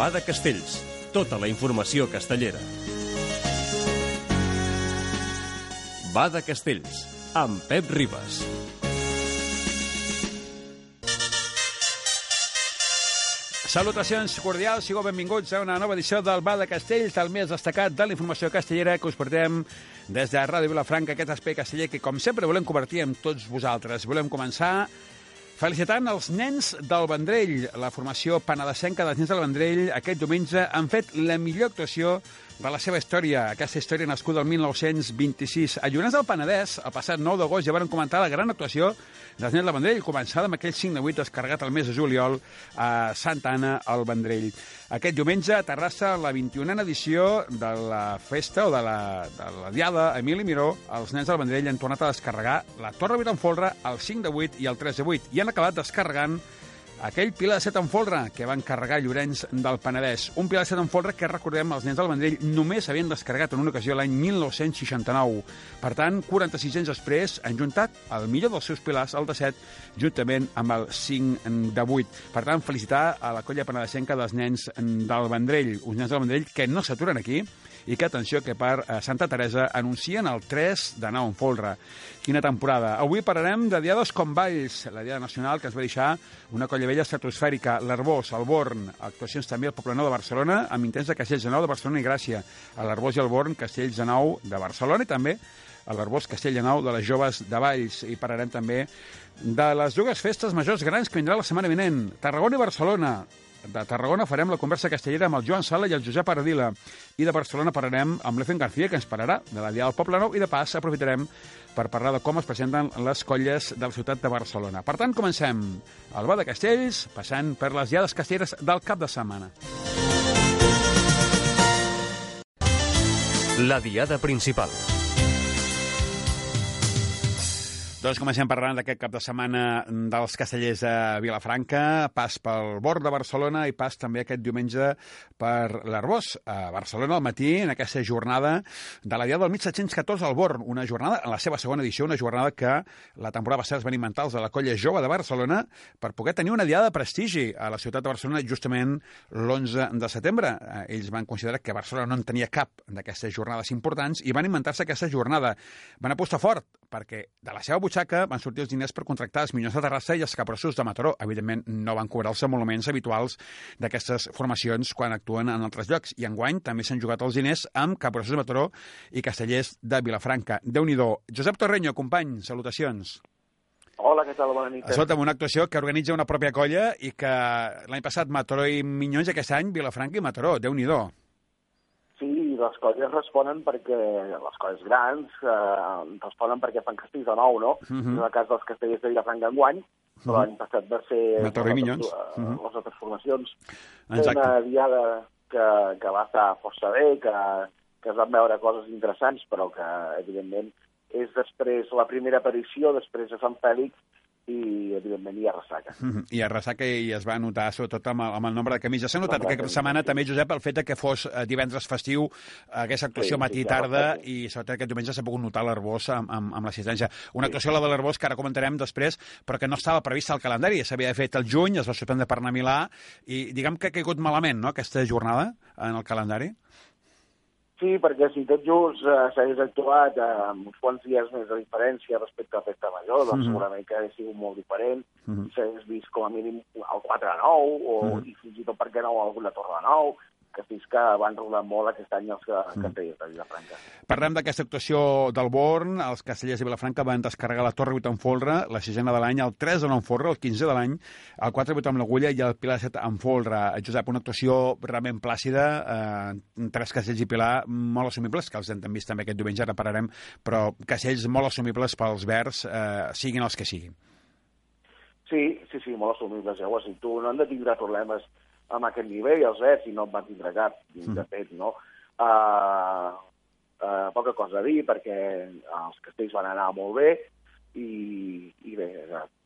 Va de Castells. Tota la informació castellera. Va de Castells, amb Pep Ribas. Salutacions cordials, sigueu benvinguts a una nova edició del Bar de Castells, el més destacat de la informació castellera que us portem des de Ràdio Vilafranca, aquest espai casteller que, com sempre, volem convertir amb tots vosaltres. Volem començar felicitant els nens del Vendrell. La formació penedesenca dels nens del Vendrell aquest diumenge han fet la millor actuació de la seva història, aquesta història nascuda el 1926. A Llorenç del Penedès, el passat 9 d'agost, ja van comentar la gran actuació nens del Vendrell, començada amb aquell 5 de 8 descarregat el mes de juliol a Santa Anna al Vendrell. Aquest diumenge a Terrassa, la 21a edició de la festa o de la, de la diada Emili Miró, els nens del Vendrell han tornat a descarregar la Torre 8 en folre, el 5 de 8 i el 3 de 8, i han acabat descarregant aquell pilar de set en folre que van carregar Llorenç del Penedès. Un pilar de set en folre que, recordem, els nens del Vendrell només havien descarregat en una ocasió l'any 1969. Per tant, 46 anys després, han juntat el millor dels seus pilars, el de set, juntament amb el 5 de 8. Per tant, felicitar a la colla penedesenca dels nens del Vendrell, uns nens del Vendrell que no s'aturen aquí, i que, atenció, que per eh, Santa Teresa anuncien el 3 de 9 en folre. Quina temporada. Avui parlarem de diades com Valls, la diada nacional que es va deixar una colla vella estratosfèrica, l'Arbós, el Born, actuacions també al Poble Nou de Barcelona, amb intents de Castells de Nou de Barcelona i Gràcia, a l'Arbós i el Born, Castells de Nou de Barcelona i també a l'Arbós Castell Nou de les Joves de Valls. I parlarem també de les dues festes majors grans que vindrà la setmana vinent, Tarragona i Barcelona, de Tarragona farem la conversa castellera amb el Joan Sala i el Josep Ardila. I de Barcelona parlarem amb l'Efen García, que ens pararà de la Diada del Poble Nou, i de pas aprofitarem per parlar de com es presenten les colles de la ciutat de Barcelona. Per tant, comencem el Bar de Castells, passant per les diades castelleres del cap de setmana. La diada principal. Doncs comencem parlant d'aquest cap de setmana dels castellers a Vilafranca, pas pel bord de Barcelona i pas també aquest diumenge per l'Arbós, a Barcelona al matí, en aquesta jornada de la Diada del 1714 al Born, una jornada, en la seva segona edició, una jornada que la temporada van inventar els de la colla jove de Barcelona per poder tenir una diada de prestigi a la ciutat de Barcelona justament l'11 de setembre. Ells van considerar que Barcelona no en tenia cap d'aquestes jornades importants i van inventar-se aquesta jornada. Van apostar fort perquè de la seva butxaca van sortir els diners per contractar els Minyons de Terrassa i els Capgrossos de Mataró. Evidentment, no van cobrar els emoluments habituals d'aquestes formacions quan actuen en altres llocs. I enguany també s'han jugat els diners amb Capgrossos de Mataró i Castellers de Vilafranca. déu nhi Josep Torreño, company, salutacions. Hola, què tal? Bona nit. Escolta'm, una actuació que organitza una pròpia colla i que l'any passat Mataró i Minyons i aquest any Vilafranca i Mataró. déu nhi Sí, les colles responen perquè, les colles grans, eh, responen perquè fan castells de nou, no? Uh -huh. En el cas dels castellers de Vilafranca enguany, uh -huh. l'any passat va ser... Mataró i Minyons. Uh -huh. Les altres formacions. Exacte. Una diada que, que va estar força bé, que, que es van veure coses interessants, però que, evidentment, és després la primera aparició, després de Sant Fèlix, i, evidentment, hi ha ressaca. I a ressaca i es va notar, sobretot amb el, amb el nombre de camis. Ja s'ha notat aquesta setmana també, Josep, el fet que fos eh, divendres festiu, aquesta actuació sí, matí-tarda, sí, i sobretot aquest diumenge s'ha pogut notar l'Arbós amb, amb, amb l'assistència. Una sí. actuació, la de l'Arbós, que ara comentarem després, però que no estava prevista al calendari. S'havia fet el juny, es va suspendre per anar a Milà, i diguem que ha caigut malament, no?, aquesta jornada en el calendari. Sí, perquè si tot just eh, s'hagués actuat eh, amb uns quants dies més de diferència respecte a Festa Major, doncs mm -hmm. segurament que hauria sigut molt diferent, mm -hmm. s'hagués vist com a mínim el 4 de 9, o, mm -hmm. i fins i tot, per què no, alguna Torre de 9, castells que van rodar molt aquest any els mm. castellers de Vilafranca. Parlem d'aquesta actuació del Born. Els castellers de Vilafranca van descarregar la Torre 8 en folre, la sisena de l'any, el 3 de 9 en folre, el 15 de l'any, el 4 8 amb l'agulla i el Pilar 7 en folre. Josep, una actuació realment plàcida, eh, tres castells i Pilar molt assumibles, que els hem vist també aquest diumenge, ara pararem, però castells molt assumibles pels verds, eh, siguin els que siguin. Sí, sí, sí, molt assumibles, ja ho has dit tu. No han de tindre problemes amb aquest nivell, els Verds, i no en van tindre cap, mm. de fet, no? Uh, uh, poca cosa a dir, perquè els castells van anar molt bé, i, i bé,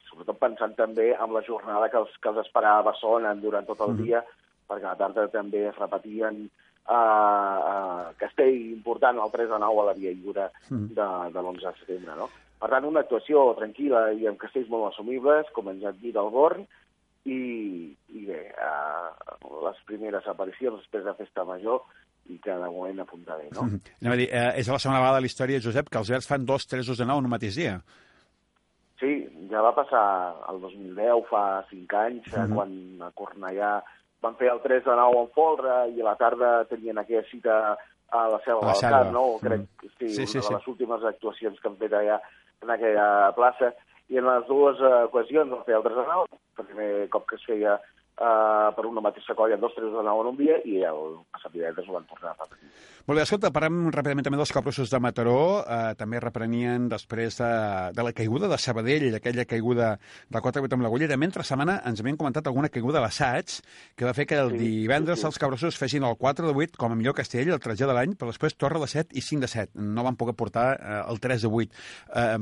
sobretot pensant també en la jornada que els, que els esperava a Barcelona durant tot el mm. dia, perquè a la tarda també es repetien uh, uh, castell important, el 3 de 9 a la Via Lliure mm. de, de l'11 de setembre, no? Per tant, una actuació tranquil·la i amb castells molt assumibles, com ens han dit el Born, i, i bé, uh, les primeres aparicions després de Festa Major i que de moment apunta bé, no? Mm -hmm. Anem a dir, eh, és la segona vegada de la història, Josep, que els Verds fan dos 3 de 9 en un mateix dia. Sí, ja va passar el 2010, fa 5 anys, Mhm. -huh. quan a Cornellà van fer el 3 de 9 en folre i a la tarda tenien aquella cita a la Selva A la del. Camp, no? Crec Mm. que sí, Sí, sí, sí, una sí. de les últimes actuacions que han fet allà en aquella plaça. I en les dues eh, ocasions van fer el 3 de 9, el primer cop que es feia eh, per una mateixa colla, dos 3 de 9 en un dia, i el passat divendres ho van tornar a repetir. Molt bé, escolta, parlem ràpidament també dels capgrossos de Mataró. Eh, també reprenien després de, de la caiguda de Sabadell, aquella caiguda de 4-8 amb l'agulla. També entre setmana ens havien comentat alguna caiguda a l'assaig que va fer que el Sí, divendres sí, sí. els capgrossos fessin el 4 de 8 com a millor castell, el 13 de l'any, però després Torre de 7 i 5 de 7. No van poder portar eh, el 3 de 8. Eh,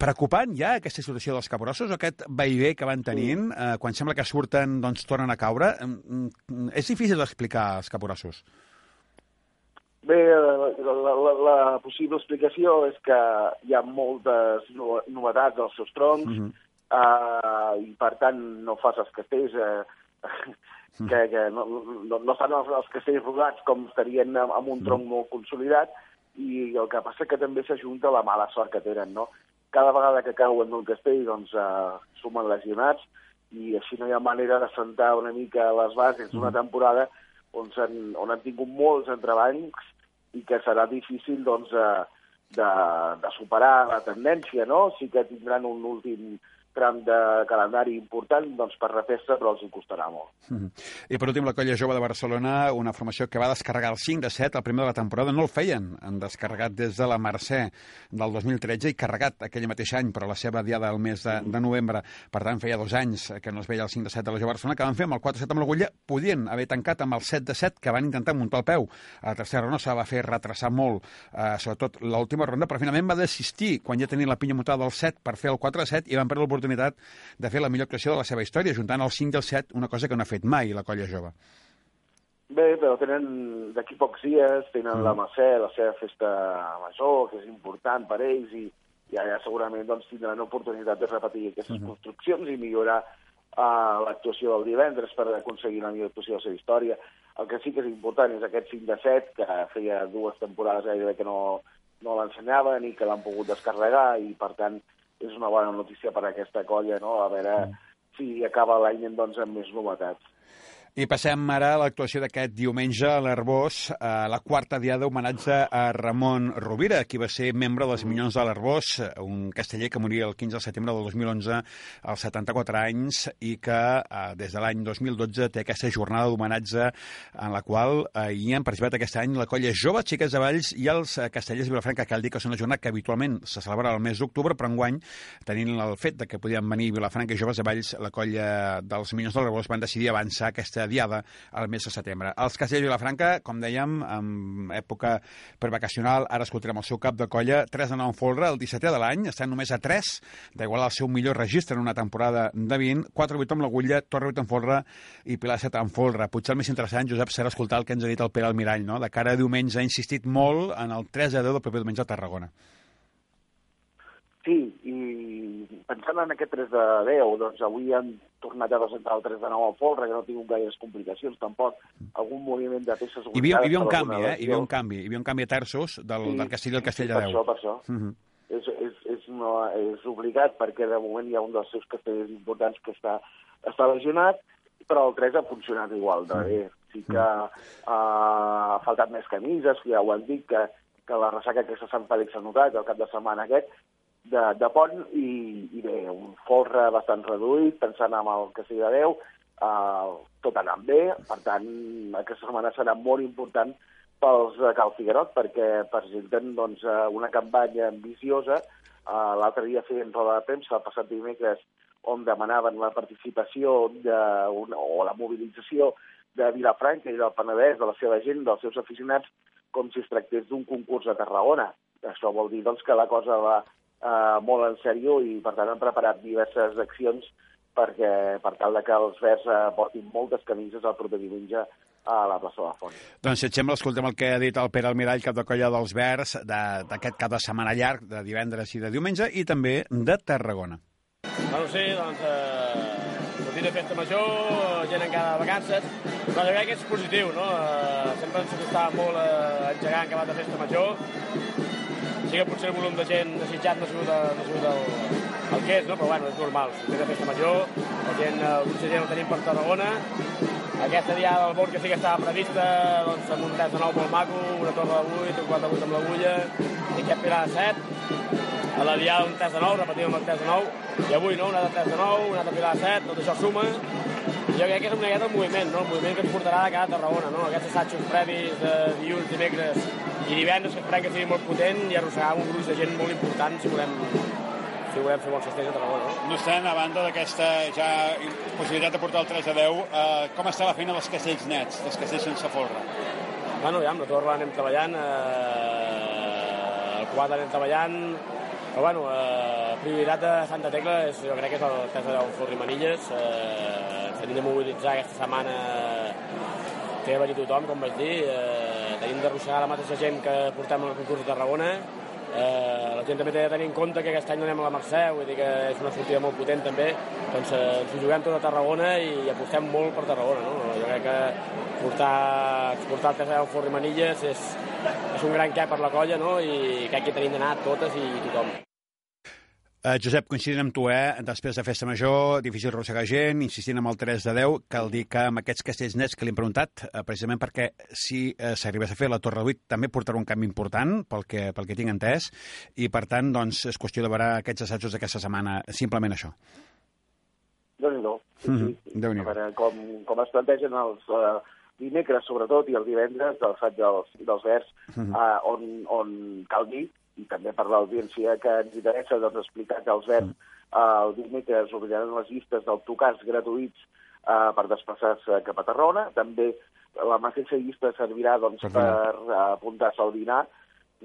preocupant ja aquesta situació dels capgrossos, aquest vaivé que van tenint, eh, quan sembla que surten, doncs tornen a caure. Mm, mm, És difícil d'explicar als capgrossos. Bé, la, la, la, la possible explicació és que hi ha moltes no- novetats als seus troncs Mhm. uh, i, per tant, no fas els castells eh, que, que no, no, no estan els, els castells rodats com estarien amb, amb un tronc molt consolidat i el que passa que també s'ajunta la mala sort que tenen, no? Cada vegada que cauen d'un castell, doncs, uh, sumen lesionats i així no hi ha manera de sentar una mica les bases d'una temporada on, han, on han tingut molts entrebancs i que serà difícil doncs, eh, de, de superar la tendència, no? Sí que tindran un últim tram de calendari important doncs, per refer-se, però els hi costarà molt. Mhm. I per últim, la Colla Jove de Barcelona, una formació que va descarregar el 5 de 7, el primer de la temporada, no el feien. Han descarregat des de la Mercè del 2013 i carregat aquell mateix any, però la seva diada el mes de, de novembre. Per tant, feia dos anys que no es veia el 5 de 7 de la Jove Barcelona, que van fer amb el 4 de 7 amb l'agulla, podien haver tancat amb el 7 de 7, que van intentar muntar el peu. A la tercera ronda se va fer retrasar molt, eh, sobretot l'última ronda, però finalment va desistir quan ja tenien la pinya muntada del 7 per fer el 4 de 7 i van perdre l'oportunitat de fer la millor actuació de la seva història, juntant el 5 i el 7, una cosa que no ha fet mai la colla jove. Bé, però tenen d'aquí pocs dies, tenen Mm. la Mercè, la seva festa major, que és important per ells, i, i allà segurament doncs, tindran oportunitat de repetir aquestes Mhm. construccions i millorar uh, l'actuació del divendres per aconseguir la millor actuació de la seva història. El que sí que és important és aquest 5 de 7, que feia dues temporades gairebé que no, no l'ensenyaven i que l'han pogut descarregar, i per tant és una bona notícia per a aquesta colla, no? a veure Mm. si acaba l'any doncs, amb més novetats. I passem ara a l'actuació d'aquest diumenge a l'Arbós, a la quarta diada d'homenatge a Ramon Rovira, qui va ser membre dels Minyons de l'Arbós, un casteller que moria el 15 de setembre del 2011 als 74 anys i que eh, des de l'any 2012 té aquesta jornada d'homenatge en la qual eh, hi han participat aquest any la colla Jove Xiques de Valls i els eh, castellers de Vilafranca. Cal dir que és una jornada que habitualment se celebra al mes d'octubre, però enguany, tenint el fet de que podien venir Vilafranca i Joves de Valls, la colla dels Minyons de l'Arbós van decidir avançar aquesta diada al mes de setembre. Els castellers de Vilafranca, com dèiem, en època prevacacional, ara escoltarem el seu cap de colla, 3 de 9 en folre, el 17è de l'any, estan només a 3 d'igualar el seu millor registre en una temporada de 20, 4 8 amb l'agulla, Torre 8 en folre i Pilar 7 en folre. Potser el més interessant, Josep, serà escoltar el que ens ha dit el Pere Almirall, no? De cara a diumenge ha insistit molt en el 3 a 10 del proper diumenge a Tarragona. Sí, i pensant en aquest 3 de 10, doncs avui han tornat a presentar el 3 de 9 al folre, que no ha tingut gaires complicacions, tampoc algun moviment de peces... Hi havia, hi havia un per canvi, eh? Hi havia un canvi. Hi havia un canvi de terços del, Sí, del Castell al Castell de per 10. això, per això. Mhm. És, és, és, no, és obligat, perquè de moment hi ha un dels seus castells importants que està, està lesionat, però el 3 ha funcionat igual de bé. Sí que uh, ha faltat més camises, ja ho han dit, que, que la ressaca que s'ha Sant Fèlix s'ha notat el cap de setmana aquest, de, de pont, i, i bé, un folre bastant reduït, pensant en el Castell de Déu, uh, tot anant bé, per tant, aquesta setmana serà molt important pels de Cal Figuerot, perquè presenten doncs, eh, una campanya ambiciosa. Uh, L'altre dia feien roda de premsa, el passat dimecres, on demanaven la participació de, una, o la mobilització de Vilafranca i del Penedès, de la seva gent, dels seus aficionats, com si es tractés d'un concurs a Tarragona. Això vol dir doncs, que la cosa va eh, molt en sèrio i, per tant, han preparat diverses accions perquè, per tal de que els verds eh, portin moltes camises el proper diumenge a la plaça de la Font. Doncs, si et sembla, escoltem el que ha dit el Pere Almirall, cap de colla dels Verds, de- d'aquest cap de setmana llarg, de divendres i de diumenge, i també de Tarragona. Bueno, sí, doncs, eh, fi de festa major, gent encara de vacances, però jo crec que és positiu, no? Uh, sempre ens costava molt uh, engegar en acabat de festa major, sí que potser el volum de gent desitjat no ha sigut, no ha sigut el, el que és, no? però bueno, és normal. Si de festa major, la gent, grup de gent el tenim per Tarragona, aquesta diada del que sí que estava prevista, doncs amb un 3 de 9 molt maco, una torre de 8, un 4 de 8 amb l'agulla, i aquest pilar de 7, a la diada un 3 de 9, repetim amb el 3 de 9, i avui no, una de 3 de 9, una de pilar de 7, tot això suma, jo crec que és una miqueta el moviment, no? el moviment que ens portarà de cada Tarragona, no? aquests assajos previs de dilluns, dimecres i divendres, que esperem que sigui molt potent i arrossegar un gruix de gent molt important si volem, si volem fer bons castells a Tarragona. No, no estan, a banda d'aquesta ja possibilitat de portar el 3 a 10, eh, com està la feina dels castells nets, dels castells sense folre? Bueno, ja amb la torre anem treballant, eh, el quadre anem treballant, però bueno, eh, prioritat de Santa Tecla és, jo crec que és el cas de Forri Manilles. Eh, tenim de mobilitzar aquesta setmana que venir tothom, com vaig dir. Eh, tenim d'arrossegar la mateixa gent que portem al concurs de Tarragona. Eh, la gent també té de tenir en compte que aquest any anem a la Mercè, vull dir que és una sortida molt potent també. Doncs eh, ens ho juguem tot a Tarragona i apostem molt per Tarragona. No? Jo crec que portar, exportar el TCA Forri Manilles és, és un gran què per la colla no? i crec que tenim d'anar totes i tothom. Uh, Josep, coincidint amb tu, eh? després de Festa Major, difícil arrossegar gent, insistint amb el 3 de 10, cal dir que amb aquests castells nets que li hem preguntat, uh, precisament perquè si uh, s'arribés a fer la Torre 8 també portarà un canvi important, pel que, pel que tinc entès, i per tant, doncs, és qüestió de veure aquests assajos d'aquesta setmana, simplement això. Déu-n'hi-do. Sí, mm -hmm. Déu a veure com, com es plantegen els... Uh, dimecres, sobretot, i el divendres, del assaig dels, dels vers, mm -hmm. uh, on, on cal dir i també per l'audiència que ens interessa doncs, explicar que els verds eh, el dimecres obriran les llistes d'autocars gratuïts eh, per desplaçar-se cap a Tarragona. També la mateixa llista servirà doncs, per uh, apuntar-se al dinar,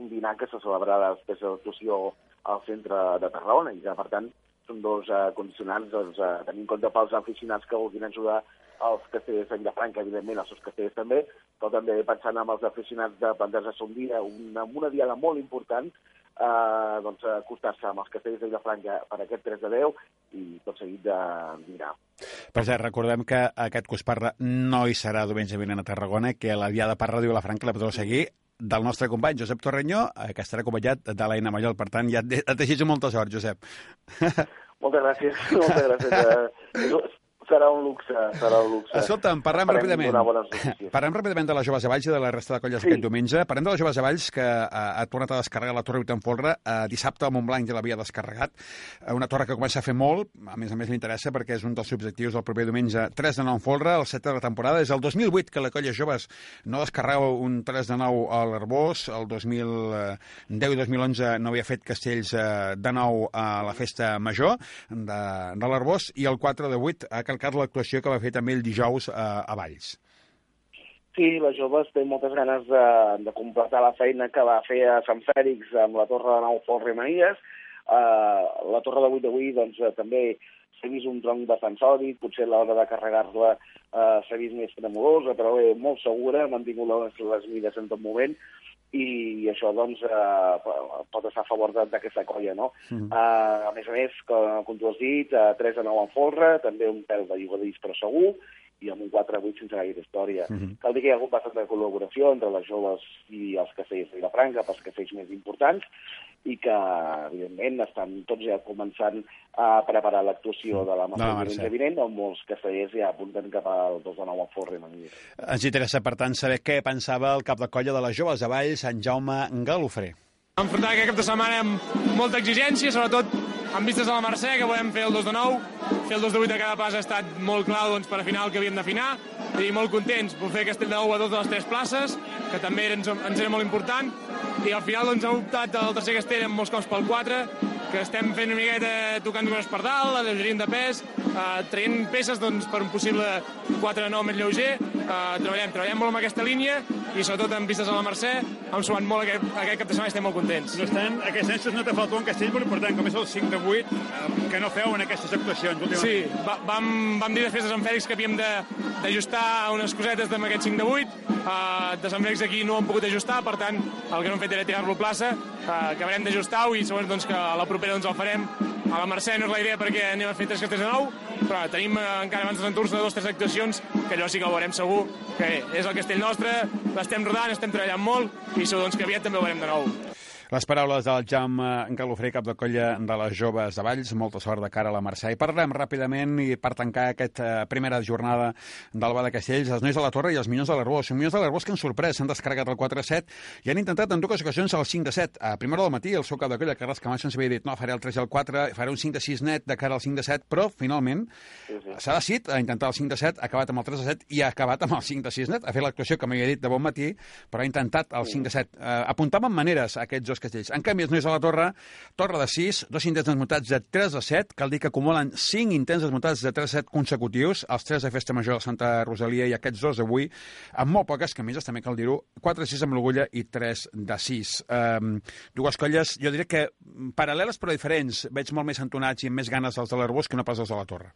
un dinar que se celebrarà després de l'actuació al centre de Tarragona i que, per tant, són dos uh, condicionants doncs, uh, tenint en compte pels aficionats que vulguin ajudar els castellers de Vilafranca, evidentment, els seus castellers també, però també pensant en els aficionats de Penders a un dia, una, una diada molt important, eh, doncs, acostar-se amb els castellers de Vilafranca per aquest 3 de 10 i tot seguit de dinar. Per cert, recordem que aquest Cusparra no hi serà diumenge vinent a Tarragona, que la diada per Ràdio Vilafranca la podeu seguir del nostre company Josep Torrenyó, eh, que estarà acompanyat de l'Aina Mallol. Per tant, ja et, et desitjo molta sort, Josep. Moltes gràcies. Moltes gràcies. Serà un luxe, serà un luxe. Escolta'm, parlem ràpidament. Parlem ràpidament de les Joves Avalls i de la resta de colles sí. aquest diumenge. Parlem de les Joves Avalls, que ha, eh, ha tornat a descarregar la Torre Folre. Eh, dissabte a Montblanc ja l'havia descarregat. Eh, una torre que comença a fer molt, a més a més li interessa perquè és un dels objectius del proper diumenge 3 de 9 en folre, el 7 de la temporada. És el 2008 que la colla Joves no descarregava un 3 de 9 a l'Arbós, el 2010 i 2011 no havia fet castells eh, de nou a la festa major de, de l'Arbós, i el 4 de 8 ha calcat l'actuació que va fer també el dijous a, a Valls. Sí, la Joves té moltes ganes de, de completar la feina que va fer a Sant Fèlix amb la Torre de Nou Fort Remanies. Uh, la Torre de 8 d'avui doncs, uh, també s'ha vist un tronc sòlid, potser l'hora de carregar-la uh, s'ha vist més tremolosa, però bé, molt segura, ha mantingut les, les mides en tot moment i això doncs eh, pot estar a favor d'aquesta colla, no? Mm. Uh, a més a més, com, com tu has dit, uh, 3 a 9 en folre, també un pèl de lligadís però segur, i amb un 4 a 8 sense gaire història. Mm -hmm. Cal dir que hi ha hagut bastant de col·laboració entre les joves i els castells de Vilafranca, pels castells més importants, i que, evidentment, estan tots ja començant a preparar l'actuació de la Mercè vinent, on molts castellers ja apunten cap al 2 de 9 a Forre. Ens interessa, per tant, saber què pensava el cap de colla de les joves de Valls, Sant Jaume Galofré. Enfrontar aquest cap de setmana amb molta exigència, sobretot amb vistes a la Mercè, que volem fer el 2 de 9. Fer el 2 de 8 a cada pas ha estat molt clar doncs, per a final que havíem d'afinar i molt contents. Vull fer Castell de 9 a dues de les tres places, que també ens, ens era molt important. I al final doncs, hem optat el tercer castell amb molts cops pel 4, que estem fent una miqueta tocant coses per dalt, alleugerint de pes, eh, traient peces doncs, per un possible 4-9 més lleuger. Eh, treballem, treballem molt amb aquesta línia i sobretot amb vistes a la Mercè hem sumat molt aquest, aquest cap de setmana i estem molt contents. No estan, aquests anys no te falta un castell molt important, com és el 5 de 8, eh, que no feu en aquestes actuacions últimament. Sí, va, vam, vam dir després de Sant Fèlix que havíem d'ajustar unes cosetes amb aquest 5 de 8, eh, de Sant Fèlix aquí no ho hem pogut ajustar, per tant, el que no hem fet era tirar-lo a plaça, eh, acabarem d'ajustar-ho i segons doncs, que a la propera doncs, el farem A la Mercè no és la idea perquè anem a fer tres castells de nou, però tenim eh, encara abans de endur-se dos tres actuacions, que allò sí que ho veurem segur, que és el castell nostre, l'estem rodant, estem treballant molt i segur doncs, que aviat també ho veurem de nou. Les paraules del Jaume Galofré, cap de colla de les joves de Valls. Molta sort de cara a la Mercè. I parlem ràpidament i per tancar aquesta primera jornada del Ba de Castells, els nois de la Torre i els Minyons de l'Arbós. Els Minyons de l'Arbós que han sorprès, s'han descarregat el 4-7 i han intentat en dues ocasions el 5-7. A primera del matí, el seu cap de colla, Carles Camacho, ens havia dit no, faré el 3 i el 4, faré un 5-6 net de cara al 5-7, però finalment Sí, sí. s'ha decidit a intentar el 5-7, ha acabat amb el 3-7 i ha acabat amb el 5-6 net. Ha fet l'actuació que m'havia dit de bon matí, però ha intentat el 5-7. Uh, apuntaven maneres aquests dos castells. En canvi, els nois de la Torre, Torre de 6, dos intents desmuntats de 3 a 7, cal dir que acumulen 5 intents desmuntats de 3 a 7 consecutius, els 3 de Festa Major de Santa Rosalia i aquests dos d'avui, amb molt poques camises, també cal dir-ho, 4 a 6 amb l'Ogulla i 3 de 6. Um, dues colles, jo diria que paral·leles però diferents, veig molt més entonats i amb més ganes els de l'Arbós que no pas els de la Torre.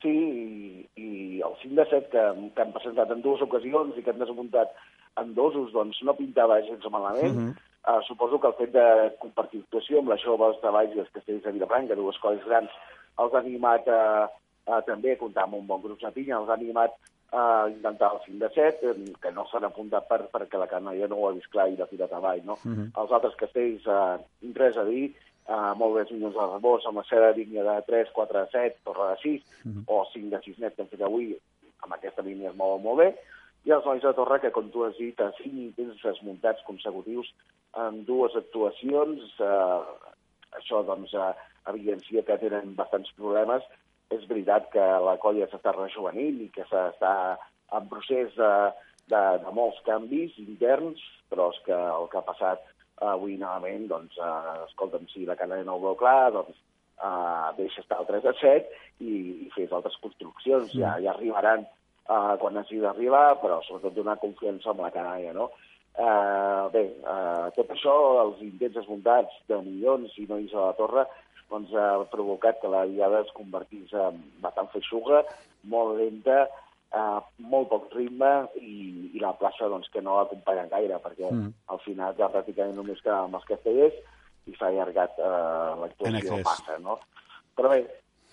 Sí, i, i el 5 de 7 que, que han presentat en dues ocasions i que han desmuntat en dosos, doncs no pintava gens malament. Uh -huh. Uh, suposo que el fet de compartir actuació amb les joves de Valls i els castells de Vilafranca, dues colles grans, els ha animat a, a també a comptar amb un bon grup de pinya, els ha animat a intentar el 5 de 7, eh, que no s'han apuntat per, perquè la canalla no ho ha vist clar i l'ha tirat avall, no? Uh -huh. Els altres castells, eh, res a dir, uh, molt bé milions de rebós, amb la seva línia de 3, 4, 7, torre de 6, uh -huh. o 5 de 6 net que hem fet avui, amb aquesta línia es mouen molt bé, i els nois de Torre, que, com tu has dit, a 5 intents desmuntats consecutius en dues actuacions, eh, això, doncs, eh, evidencia que tenen bastants problemes. És veritat que la colla s'està rejuvenint i que s'està en procés de, de, de molts canvis interns, però és que el que ha passat avui novament, doncs, eh, escolta'm, si la canalla no ho veu clar, doncs eh, deixa estar el 3 a 7 i, i fes altres construccions. Ja, ja arribaran eh, quan hagi d'arribar, però sobretot donar confiança amb la canalla, no? Eh, bé, eh, tot això, els intents desmuntats de milions i nois a la torre, doncs ha provocat que la diada es convertís en bastant feixuga, molt lenta, eh, molt poc ritme i, i la plaça doncs, que no l'acompanya gaire, perquè mm. al final ja pràcticament només quedava amb els castellers i s'ha allargat eh, l'actuació massa, no? Però bé,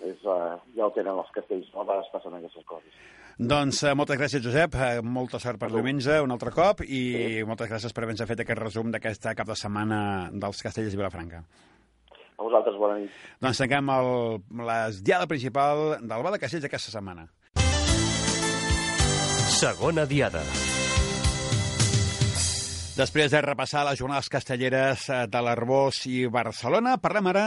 és, uh, ja ho tenen els castells, no? a vegades passen aquestes coses. Doncs eh, moltes gràcies, Josep. Eh, molta sort per diumenge un altre cop i moltes gràcies per haver-nos fet aquest resum d'aquesta cap de setmana dels Castells de Vilafranca. A vosaltres, bona nit. Doncs tanquem el, la diada principal del Bar de Castells aquesta setmana. Segona diada. Després de repassar les jornades castelleres eh, de l'Arbós i Barcelona, parlem ara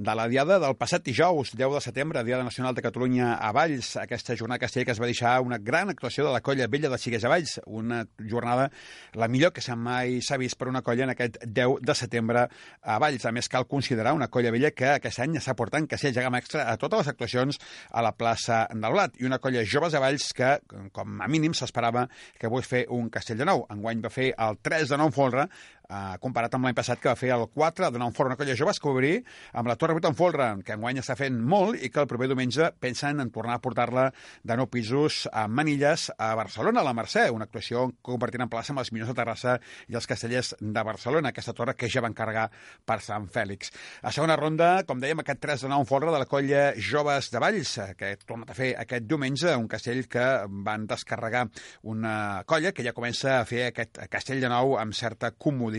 de la diada del passat dijous, 10 de setembre, Diada Nacional de Catalunya a Valls. Aquesta jornada castellera que es va deixar una gran actuació de la colla vella de Sigues a Valls, una jornada la millor que mai s'ha vist per una colla en aquest 10 de setembre a Valls. A més, cal considerar una colla vella que aquest any està portant castells de gamma extra a totes les actuacions a la plaça del Blat i una colla joves a Valls que, com a mínim, s'esperava que avui fer un castell de nou. Enguany va fer el 3 de nou folre, eh, comparat amb l'any passat que va fer el 4 de nou folre, una colla jove que obrir amb la Torre 8 en folre, que enguany està fent molt i que el proper diumenge pensen en tornar a portar-la de nou pisos a Manilles, a Barcelona, a la Mercè, una actuació compartint en plaça amb els Minyons de Terrassa i els Castellers de Barcelona, aquesta torre que ja van carregar per Sant Fèlix. A segona ronda, com dèiem, aquest 3 de nou folre de la colla Joves de Valls, que ha tornat a fer aquest diumenge, un castell que van descarregar una colla que ja comença a fer aquest castell de nou amb certa comoditat.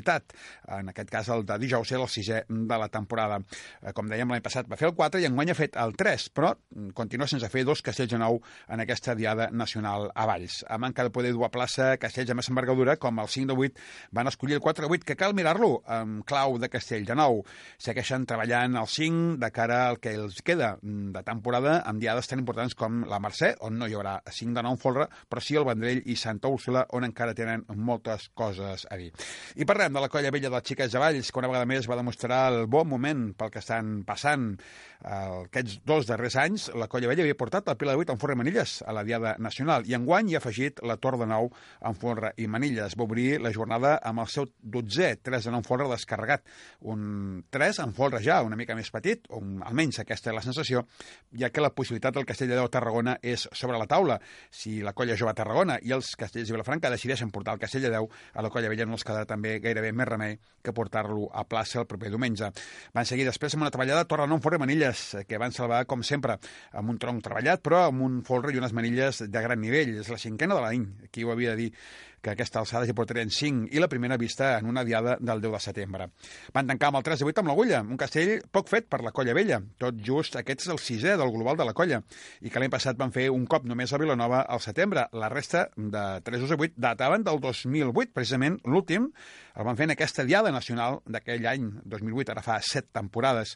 En aquest cas, el de dijous era el sisè de la temporada. Eh, Com dèiem, l'any passat va fer el 4 i enguany ha fet el 3, però mm, continua sense fer dos castells de nou en aquesta diada nacional a Valls. A manca de poder dur a plaça castells de més envergadura, com el 5 de 8, van escollir el 4 de 8, que cal mirar-lo amb clau de castell de nou. Segueixen treballant el 5 de cara al que els queda mm, de temporada amb diades tan importants com la Mercè, on no hi haurà 5 de nou en folre, però sí el Vendrell i Santa Úrsula, on encara tenen moltes coses a dir. I parlem de la colla vella dels Xiques de Valls, que una vegada més va demostrar el bon moment pel que estan passant aquests dos darrers anys. La colla vella havia portat el Pilar de 8 en Forra i Manilles a la Diada Nacional i enguany hi ha afegit la Tor de Nou en Forra i Manilles. Va obrir la jornada amb el seu 12è 3 de 9 en Forra descarregat. Un 3 en Forra ja, una mica més petit, o almenys aquesta és la sensació, ja que la possibilitat del Castell de Déu Tarragona és sobre la taula. Si la colla jove Tarragona i els castells de Vilafranca decideixen portar el Castell de Déu, a la colla vella no els quedarà també gaire gairebé més remei que portar-lo a plaça el proper diumenge. Van seguir després amb una treballada a Torrenom Fora Manilles, que van salvar, com sempre, amb un tronc treballat, però amb un folre i unes manilles de gran nivell. És la cinquena de l'any, qui ho havia de dir que aquesta alçada ja portarien 5 i la primera vista en una diada del 10 de setembre. Van tancar amb el 3 de 8 amb l'agulla, un castell poc fet per la colla vella. Tot just aquest és el sisè del global de la colla i que l'any passat van fer un cop només a Vilanova al setembre. La resta de 3 a 8 dataven del 2008, precisament l'últim el van fer en aquesta diada nacional d'aquell any, 2008, ara fa set temporades.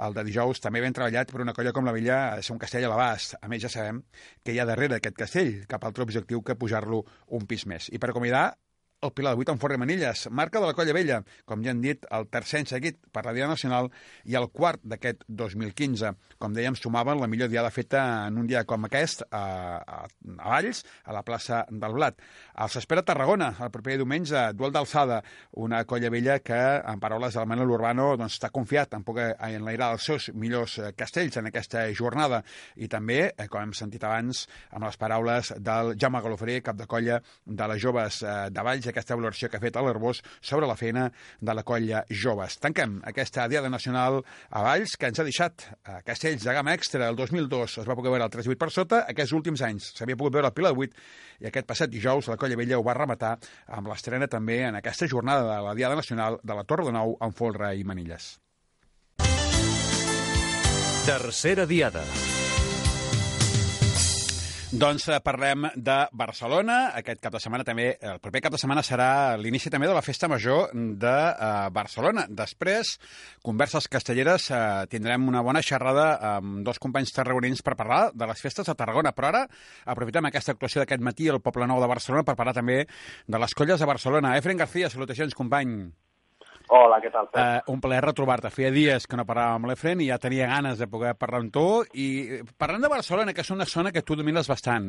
El de dijous també ben treballat per una colla com la Vella, ha de ser un castell a l'abast. A més, ja sabem que hi ha darrere aquest castell cap altre objectiu que pujar-lo un pis més. I per comida el Pilar de 8 en Forre Manilles, marca de la Colla Vella, com ja han dit, el tercer any seguit per la Diada Nacional i el quart d'aquest 2015. Com dèiem, sumaven la millor diada feta en un dia com aquest a, a, a Valls, a la plaça del Blat. Els espera Tarragona, el proper diumenge, duel d'alçada, una Colla Vella que, en paraules del Manel Urbano, doncs, està confiat en poder enlairar els seus millors eh, castells en aquesta jornada i també, eh, com hem sentit abans, amb les paraules del Jaume Galofré, cap de colla de les joves eh, de Valls, aquesta valoració que ha fet a l'Arbós sobre la feina de la colla Joves. Tanquem aquesta Diada Nacional a Valls, que ens ha deixat a Castells de Gama Extra el 2002. Es va poder veure el 3-8 per sota. Aquests últims anys s'havia pogut veure el Pilar 8 i aquest passat dijous la colla vella ho va rematar amb l'estrena també en aquesta jornada de la Diada Nacional de la Torre de Nou amb Folra i Manilles. Tercera diada. Doncs eh, parlem de Barcelona. Aquest cap de setmana també, el proper cap de setmana serà l'inici també de la Festa Major de uh, Barcelona. Després, Converses Castelleres, uh, tindrem una bona xerrada amb dos companys tarragonins per parlar de les festes de Tarragona. Però ara aprofitem aquesta actuació d'aquest matí al Poble Nou de Barcelona per parlar també de les colles de Barcelona. Efren García, salutacions, company. Hola, què tal, Pep? Uh, un plaer retrobar-te. Feia dies que no parlàvem amb l'Efren i ja tenia ganes de poder parlar amb tu. I parlant de Barcelona, que és una zona que tu domines bastant,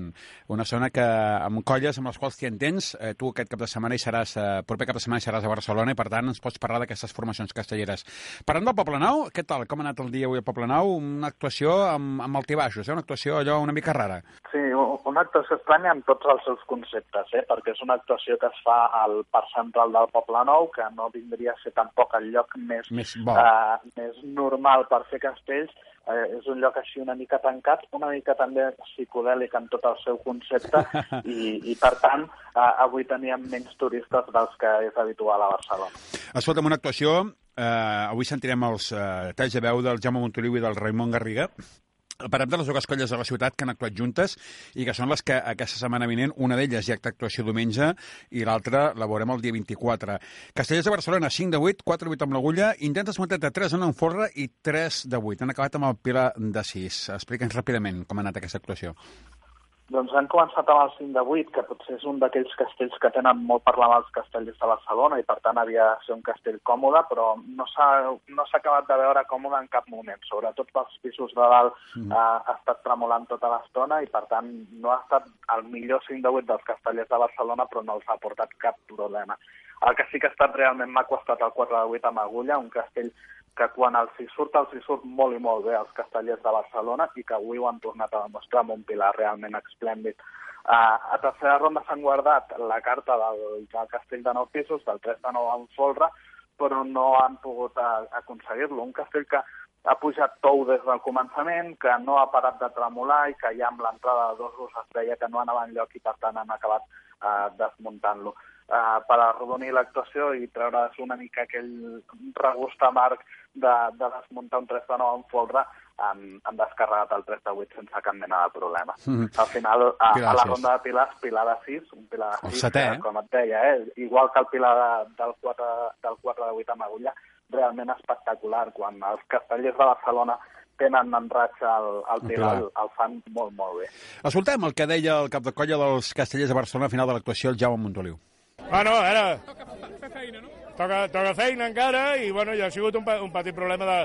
una zona que amb colles amb les quals t'hi entens, eh, tu aquest cap de setmana hi seràs, eh, proper cap de setmana hi seràs a Barcelona i per tant ens pots parlar d'aquestes formacions castelleres. Parlant del Poble Nou, què tal? Com ha anat el dia avui al Poble Nou? Una actuació amb, amb altibaixos, eh? una actuació allò una mica rara. Sí, una actuació estranya en tots els seus conceptes, eh? perquè és una actuació que es fa al Parc Central del Poble Nou, que no vindria a ser tampoc el lloc més, Més bo. uh, més normal per fer castells. Uh, és un lloc així una mica tancat, una mica també psicodèlic en tot el seu concepte i, i per tant, uh, avui teníem menys turistes dels que és habitual a Barcelona. Escolta'm, una actuació... Eh, avui sentirem els eh, talls de veu del Jaume Montoliu i del Raimon Garriga. Parlem de les dues colles de la ciutat que han actuat juntes i que són les que aquesta setmana vinent, una d'elles ja acta actuació diumenge i l'altra la veurem el dia 24. Castellers de Barcelona, 5 de 8, 4 de 8 amb l'agulla, intentes muntar de 3 en enforra i 3 de 8. Han acabat amb el Pilar de 6. Explica'ns ràpidament com ha anat aquesta actuació. Doncs han començat amb el 5 de 8, que potser és un d'aquells castells que tenen molt per la mà els castellers de Barcelona i per tant havia de ser un castell còmode, però no s'ha no acabat de veure còmode en cap moment. Sobretot pels pisos de dalt mm. eh, ha estat tremolant tota l'estona i per tant no ha estat el millor 5 de 8 dels castellers de Barcelona, però no els ha portat cap problema. El que sí que ha estat realment maco ha estat el 4 de 8 amb agulla, un castell que quan els hi surt, els hi surt molt i molt bé als castellers de Barcelona i que avui ho han tornat a demostrar amb un pilar realment esplèndid. Uh, a tercera ronda s'han guardat la carta del, del castell de nou pisos, del 3 de 9 en folre, però no han pogut aconseguir-lo. Un castell que ha pujat tou des del començament, que no ha parat de tremolar i que ja amb l'entrada de dos gos es veia que no anava enlloc i per tant han acabat uh, desmuntant-lo. Uh, per arrodonir l'actuació i treure's una mica aquell regust amarg de, de desmuntar un 3 de 9 en folre, han, han descarregat el 3 de 8 sense cap mena de problema. Mhm. Al final, a, a la ronda de pilars, pilar de 6, un pilar de El 6, setè, eh? com et deia, eh? igual que el pilar de, del, 4, del 4 de 8 amb agulla, realment espectacular. Quan els castellers de Barcelona tenen en ratxa el, el pilar, el, el fan molt, molt bé. Escoltem el que deia el cap de colla dels castellers de Barcelona al final de l'actuació, el Jaume Montoliu. Bueno, a veure... Toca feina, no? Toca, toca feina encara i, bueno, ja ha sigut un, un petit problema de,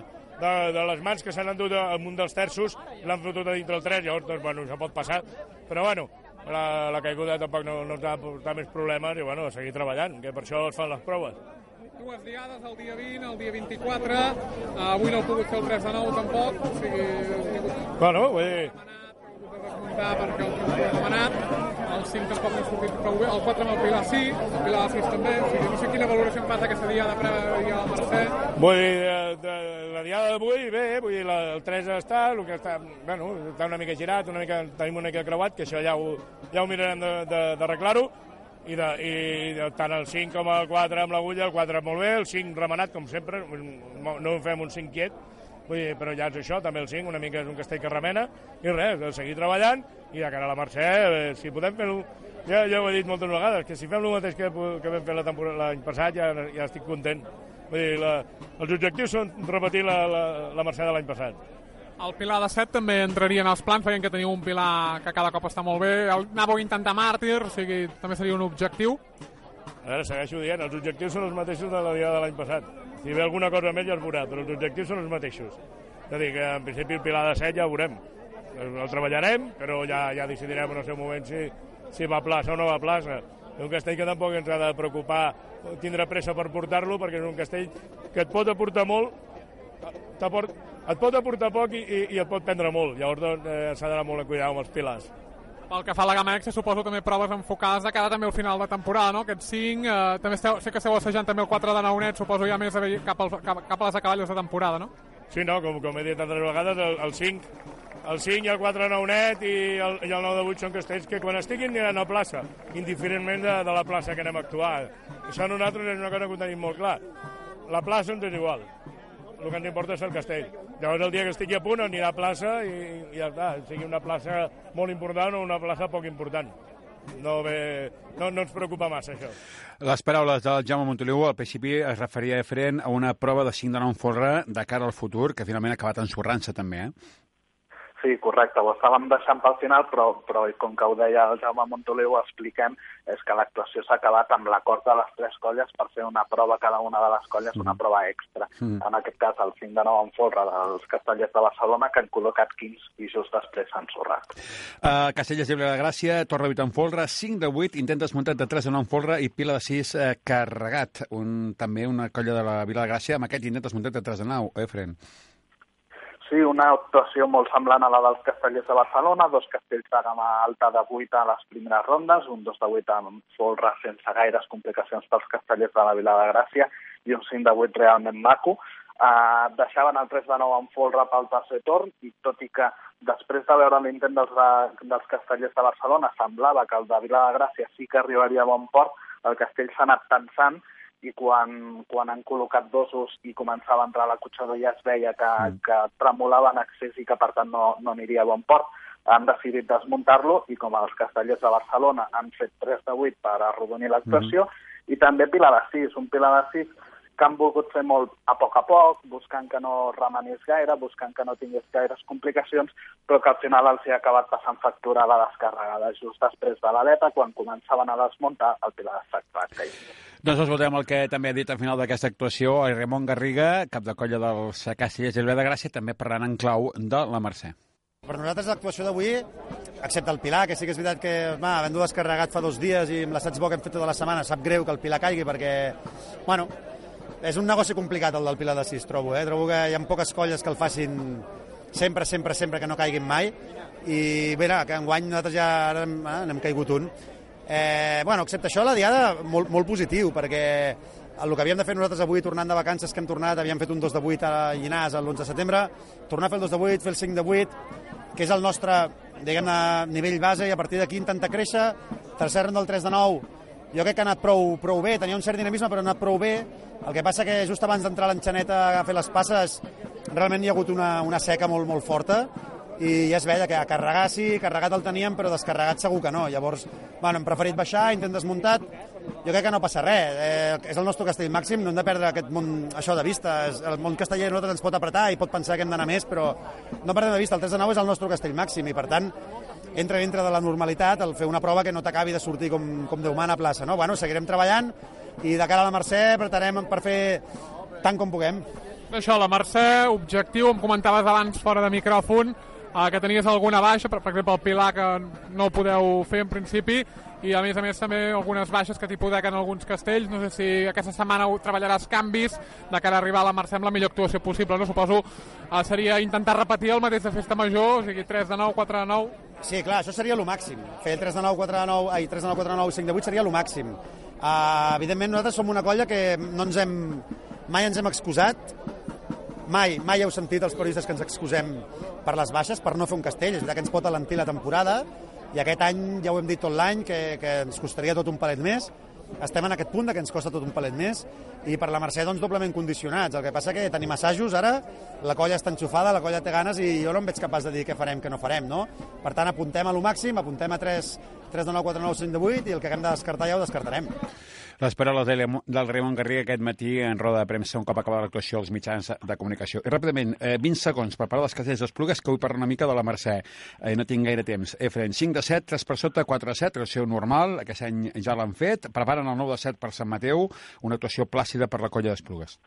de, de les mans que s'han endut amb un dels terços l'han fotut a dintre el 3, llavors, doncs, bueno, això pot passar. Però, bueno, la, la caiguda tampoc no, no ens ha de portar més problemes i, bueno, a seguir treballant, que per això es fan les proves. dues diades, el dia 20, el dia 24, uh, avui no he pogut fer el 3 de 9 tampoc, o sigui, Bueno, vull dir, demanat, he hagut de desmuntar perquè el tribunal ha demanat, el 5 tampoc no ha sortit prou bé, el 4 amb el Pilar sí, el Pilar de 6 també, o sigui, no sé quina valoració en fas d'aquesta diada prèvia al Mercè. Vull dir, de, de, la diada d'avui, bé, vull dir, la, el 3 està, el que està, bueno, està una mica girat, una mica, tenim una mica creuat, que això ja ho, ja ho mirarem d'arreglar-ho, i, de, i de, tant el 5 com el 4 amb l'agulla, el 4 molt bé, el 5 remenat, com sempre, no fem un 5 quiet, vull dir, però ja és això, també el 5, una mica és un castell que remena, i res, seguir treballant, i de cara a la Mercè, eh, si podem fer-ho, ja, ja ho he dit moltes vegades, que si fem el mateix que, que vam fer l'any passat, ja, ja estic content. Vull dir, la, els objectius són repetir la, la, la Mercè de l'any passat. El Pilar de 7 també entraria en els plans, veient que teniu un Pilar que cada cop està molt bé. El, anàveu a intentar màrtir, o sigui, també seria un objectiu. A veure, segueixo dient, els objectius són els mateixos de la dia de l'any passat. Si ve alguna cosa més ja es veurà, però els objectius són els mateixos. És a dir, que en principi el Pilar de 7 ja ho veurem. El treballarem, però ja, ja decidirem en el seu moment si, si va a plaça o no va a plaça. És un castell que tampoc ens ha de preocupar tindre pressa per portar-lo, perquè és un castell que et pot aportar molt, et pot aportar poc i, i, i et pot prendre molt. Llavors doncs, eh, s'ha d'anar molt a cuidar amb els pilars. Pel que fa a la gamma X, suposo també proves enfocades de cara també al final de temporada, no? Aquests 5, eh, també esteu, sé que esteu assajant també el 4 de Naunet, suposo ja més cap, al, cap, cap a les acaballes de temporada, no? Sí, no, com, com he dit altres vegades, el, el 5 el 5 i el 4 de Naunet i el, i el 9 de 8 són castells que quan estiguin aniran a plaça, indiferentment de, de la plaça que anem a actuar. Això a nosaltres és una cosa que ho tenim molt clar. La plaça ens és igual el que ens importa és el castell. Llavors el dia que estigui a punt anirà a plaça i, i ja està, sigui una plaça molt important o una plaça poc important. No, ve, no, no ens preocupa massa això. Les paraules del Jaume Montoliu al principi es referia diferent a una prova de 5 de 9 forra de cara al futur, que finalment ha acabat ensorrant-se també, eh? Sí, correcte, ho estàvem deixant pel final, però, però com que ho deia el Jaume Montoliu, ho expliquem, és que l'actuació s'ha acabat amb l'acord de les tres colles per fer una prova cada una de les colles, una mm. prova extra. Mm. En aquest cas, el 5 de 9 en folre dels castellers de Barcelona, que han col·locat 15 i just després s'han sorrat. Uh, Castellers de Gràcia, Torre 8 en folre, 5 de 8, intenta desmuntat de 3 de 9 en folre i Pila de 6 uh, carregat. Un, també una colla de la Vila de Gràcia amb aquest intent desmuntat de 3 de 9, eh, Fren? Sí, una actuació molt semblant a la dels castellers de Barcelona, dos castells de gamma alta de 8 a les primeres rondes, un 2 de 8 amb folre sense gaires complicacions pels castellers de la Vila de Gràcia i un 5 de 8 realment maco. Uh, deixaven el 3 de 9 en folre pel tercer torn i tot i que després de veure l'intent dels, de, dels castellers de Barcelona semblava que el de Vila de Gràcia sí que arribaria a bon port, el castell s'ha anat tensant i quan, quan han col·locat dosos i començava a entrar a l'acotxador ja es veia que, mm. que tremolava en accés i que per tant no, no aniria a bon port. Han decidit desmuntar-lo i com els castellers de Barcelona han fet 3 de 8 per arrodonir l'actuació mm. i també Pilar de 6, un Pilar de 6 que han volgut fer molt a poc a poc, buscant que no remenés gaire, buscant que no tingués gaires complicacions, però que al final els hi ha acabat passant factura a la descarregada. Just després de l'aleta, quan començaven a desmuntar, el Pilar de 7 va cair. Doncs escoltem el que també ha dit al final d'aquesta actuació el Ramon Garriga, cap de colla dels Càceres i de Gràcia, també parlant en clau de la Mercè. Per nosaltres l'actuació d'avui, excepte el Pilar, que sí que és veritat que va, havent-ho descarregat fa dos dies i amb l'assaig bo que hem fet tota la setmana, sap greu que el Pilar caigui perquè, bueno, és un negoci complicat el del Pilar de 6, trobo, eh? Trobo que hi ha poques colles que el facin sempre, sempre, sempre, que no caiguin mai i bé, que enguany nosaltres ja ara n'hem caigut un Eh, bueno, excepte això, la diada molt, molt positiu, perquè el que havíem de fer nosaltres avui, tornant de vacances que hem tornat, havíem fet un 2 de 8 a Llinars l'11 de setembre, tornar a fer el 2 de 8, fer el 5 de 8, que és el nostre, diguem nivell base, i a partir d'aquí intentar créixer, tercer ronda del 3 de 9, jo crec que ha anat prou, prou bé, tenia un cert dinamisme, però ha anat prou bé, el que passa que just abans d'entrar l'enxaneta a fer les passes, realment hi ha hagut una, una seca molt, molt forta, i ja es veia que a carregar sí, carregat el teníem, però descarregat segur que no. Llavors, bueno, hem preferit baixar, intent desmuntat, jo crec que no passa res, eh, és el nostre castell màxim, no hem de perdre aquest món, això de vista, el món casteller nosaltres ens pot apretar i pot pensar que hem d'anar més, però no perdem de vista, el 3 de 9 és el nostre castell màxim i per tant entra dintre de la normalitat el fer una prova que no t'acabi de sortir com, com Déu mana a plaça. No? Bueno, seguirem treballant i de cara a la Mercè apretarem per fer tant com puguem. Això, la Mercè, objectiu, em comentaves abans fora de micròfon, uh, que tenies alguna baixa, per, per exemple el Pilar que no ho podeu fer en principi, i a més a més també algunes baixes que t'hipoteken alguns castells, no sé si aquesta setmana treballaràs canvis de cara a arribar a la Mercè amb la millor actuació possible, no? Suposo uh, seria intentar repetir el mateix de festa major, o sigui 3 de 9, 4 de 9... Sí, clar, això seria el màxim. Fer 3 de 9, 4 de 9, ai, 3 de 9, 4 de 9, 5 de 8 seria el màxim. Uh, evidentment, nosaltres som una colla que no ens hem, mai ens hem excusat, mai, mai heu sentit els periodistes que ens excusem per les baixes, per no fer un castell. És veritat que ens pot alentir la temporada, i aquest any ja ho hem dit tot l'any, que, que ens costaria tot un palet més. Estem en aquest punt de que ens costa tot un palet més i per la Mercè doncs doblement condicionats. El que passa que tenim assajos ara, la colla està enxufada, la colla té ganes i jo no em veig capaç de dir què farem, què no farem, no? Per tant, apuntem a lo màxim, apuntem a 3, 3 de 9, 4 9, 5 de 8 i el que haguem de descartar ja ho descartarem. Les paraules del, Raymond Garriga aquest matí en roda de premsa un cop acabada l'actuació als mitjans de comunicació. I ràpidament, eh, 20 segons per parlar dels castells d'Esplugues, que vull parlar una mica de la Mercè. Eh, no tinc gaire temps. Efren, 5 de 7, 3 per sota, 4 de 7, actuació normal, aquest any ja l'han fet. Preparen el 9 de 7 per Sant Mateu, una actuació plàcida per la colla d'Esplugues.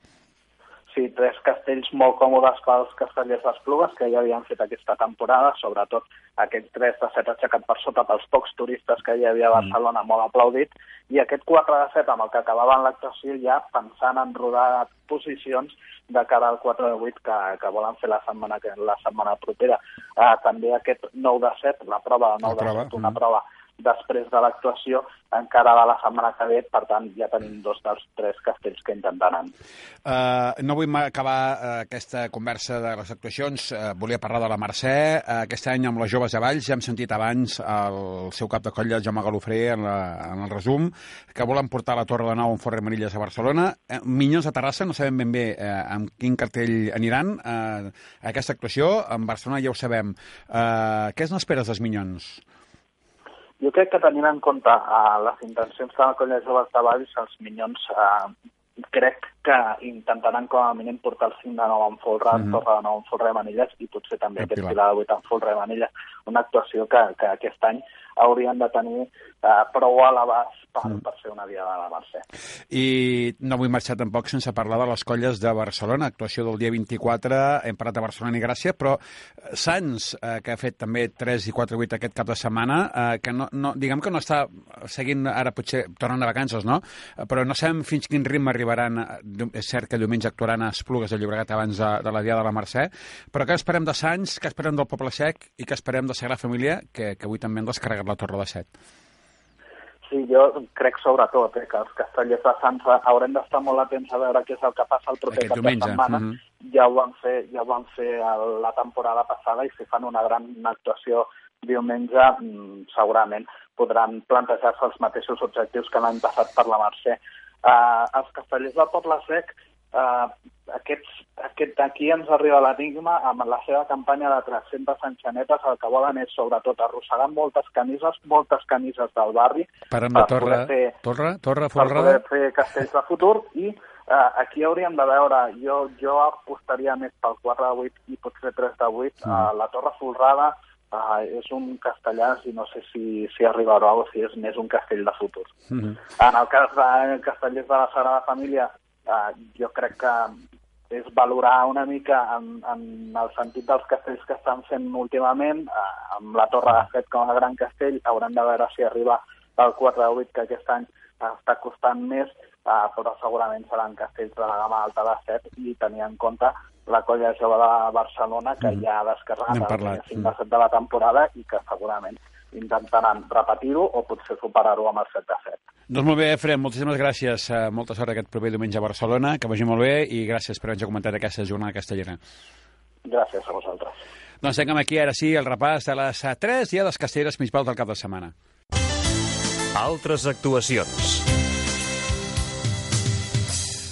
Sí, tres castells molt còmodes pels castellers d'Esplugues que ja havien fet aquesta temporada, sobretot aquest 3 de 7 aixecat per sota pels pocs turistes que hi havia a Barcelona, molt aplaudit, i aquest 4 de 7 amb el que acabaven l'actuació ja pensant en rodar posicions de cara al 4 de 8 que, que volen fer la setmana, que, la setmana propera. Uh, també aquest 9 de 7, la prova del 9 de 7, una prova després de l'actuació encara de la setmana que ve, per tant ja tenim dos dels tres castells que intentaran. Uh, no vull acabar uh, aquesta conversa de les actuacions, uh, volia parlar de la Mercè. Uh, aquest any amb les joves de Valls ja hem sentit abans el seu cap de colla, Jaume Galofré, en, la, en el resum, que volen portar la Torre de Nou en Forre Manilles a Barcelona. Uh, Minyons de Terrassa, no sabem ben bé uh, amb quin cartell aniran uh, a aquesta actuació. En Barcelona ja ho sabem. Uh, què es n'esperes dels Minyons? Jo crec que tenint en compte uh, les intencions de la colla joves de Valls, els Minyons uh, crec que intentaran com a mínim portar el 5 de nou en folre, mm -hmm. torre de nou en folre de Manilles i potser també aquest pilar de 8 en folre de Manilles. Una actuació que, que aquest any haurien de tenir uh, prou a l'abast per, mm. per ser una diada de la Mercè. I no vull marxar tampoc sense parlar de les colles de Barcelona, actuació del dia 24, hem parlat de Barcelona i Gràcia, però Sants, eh, que ha fet també 3 i 4 8 aquest cap de setmana, eh, que no, no, diguem que no està seguint, ara potser tornen de vacances, no? Però no sabem fins quin ritme arribaran, és cert que diumenge actuaran a Esplugues de Llobregat abans de, de la Diada de la Mercè, però què esperem de Sants, què esperem del Poble Sec i què esperem de Sagrada Família, que, que avui també han descarregat la Torre de Set? Sí, jo crec sobretot eh, que els castellers de Sants haurem d'estar molt atents a veure què és el que passa el proper cap de setmana. mhm. Ja ho van fer, ja ho van fer la temporada passada i si fan una gran actuació diumenge, mm, segurament podran plantejar-se els mateixos objectius que l'any passat per la Mercè. Uh, els castellers del Poble Sec, uh, aquests, aquest, aquí ens arriba l'enigma amb la seva campanya de 300 enxanetes, el que volen és sobretot arrossegar moltes camises, moltes camises del barri, Parem de per Torre, fer Torre, Torre, per Folrada? poder fer castells de futur i aquí hauríem de veure, jo, jo apostaria més pel 4 de 8 i potser 3 de 8, Mm. uh, la Torre Folrada uh, és un castellà i no sé si, si arribarà o si és més un castell de futur. Mhm. En el cas de castellers de la Sagrada Família, eh, jo crec que és valorar una mica en, en el sentit dels castells que estan fent últimament, eh, amb la Torre de Fet com a gran castell, haurem de veure si arriba el 4 de 8, que aquest any està costant més, eh, però segurament seran castells de la gamma alta de 7 i tenir en compte la colla jove de Barcelona, que Mm. ja ha descarregat N'hem el parlat, 5 de 7 de la temporada i que segurament intentaran repetir-ho o potser superar-ho amb el 7 de 7. Doncs molt bé, Efrem, moltíssimes gràcies. Uh, molta sort aquest proper diumenge a Barcelona, que vagi molt bé i gràcies per haver-nos comentat aquesta jornada castellera. Gràcies a vosaltres. Doncs tanquem aquí, ara sí, el repàs de les eh, tres diades castelleres principals del cap de setmana. Altres actuacions.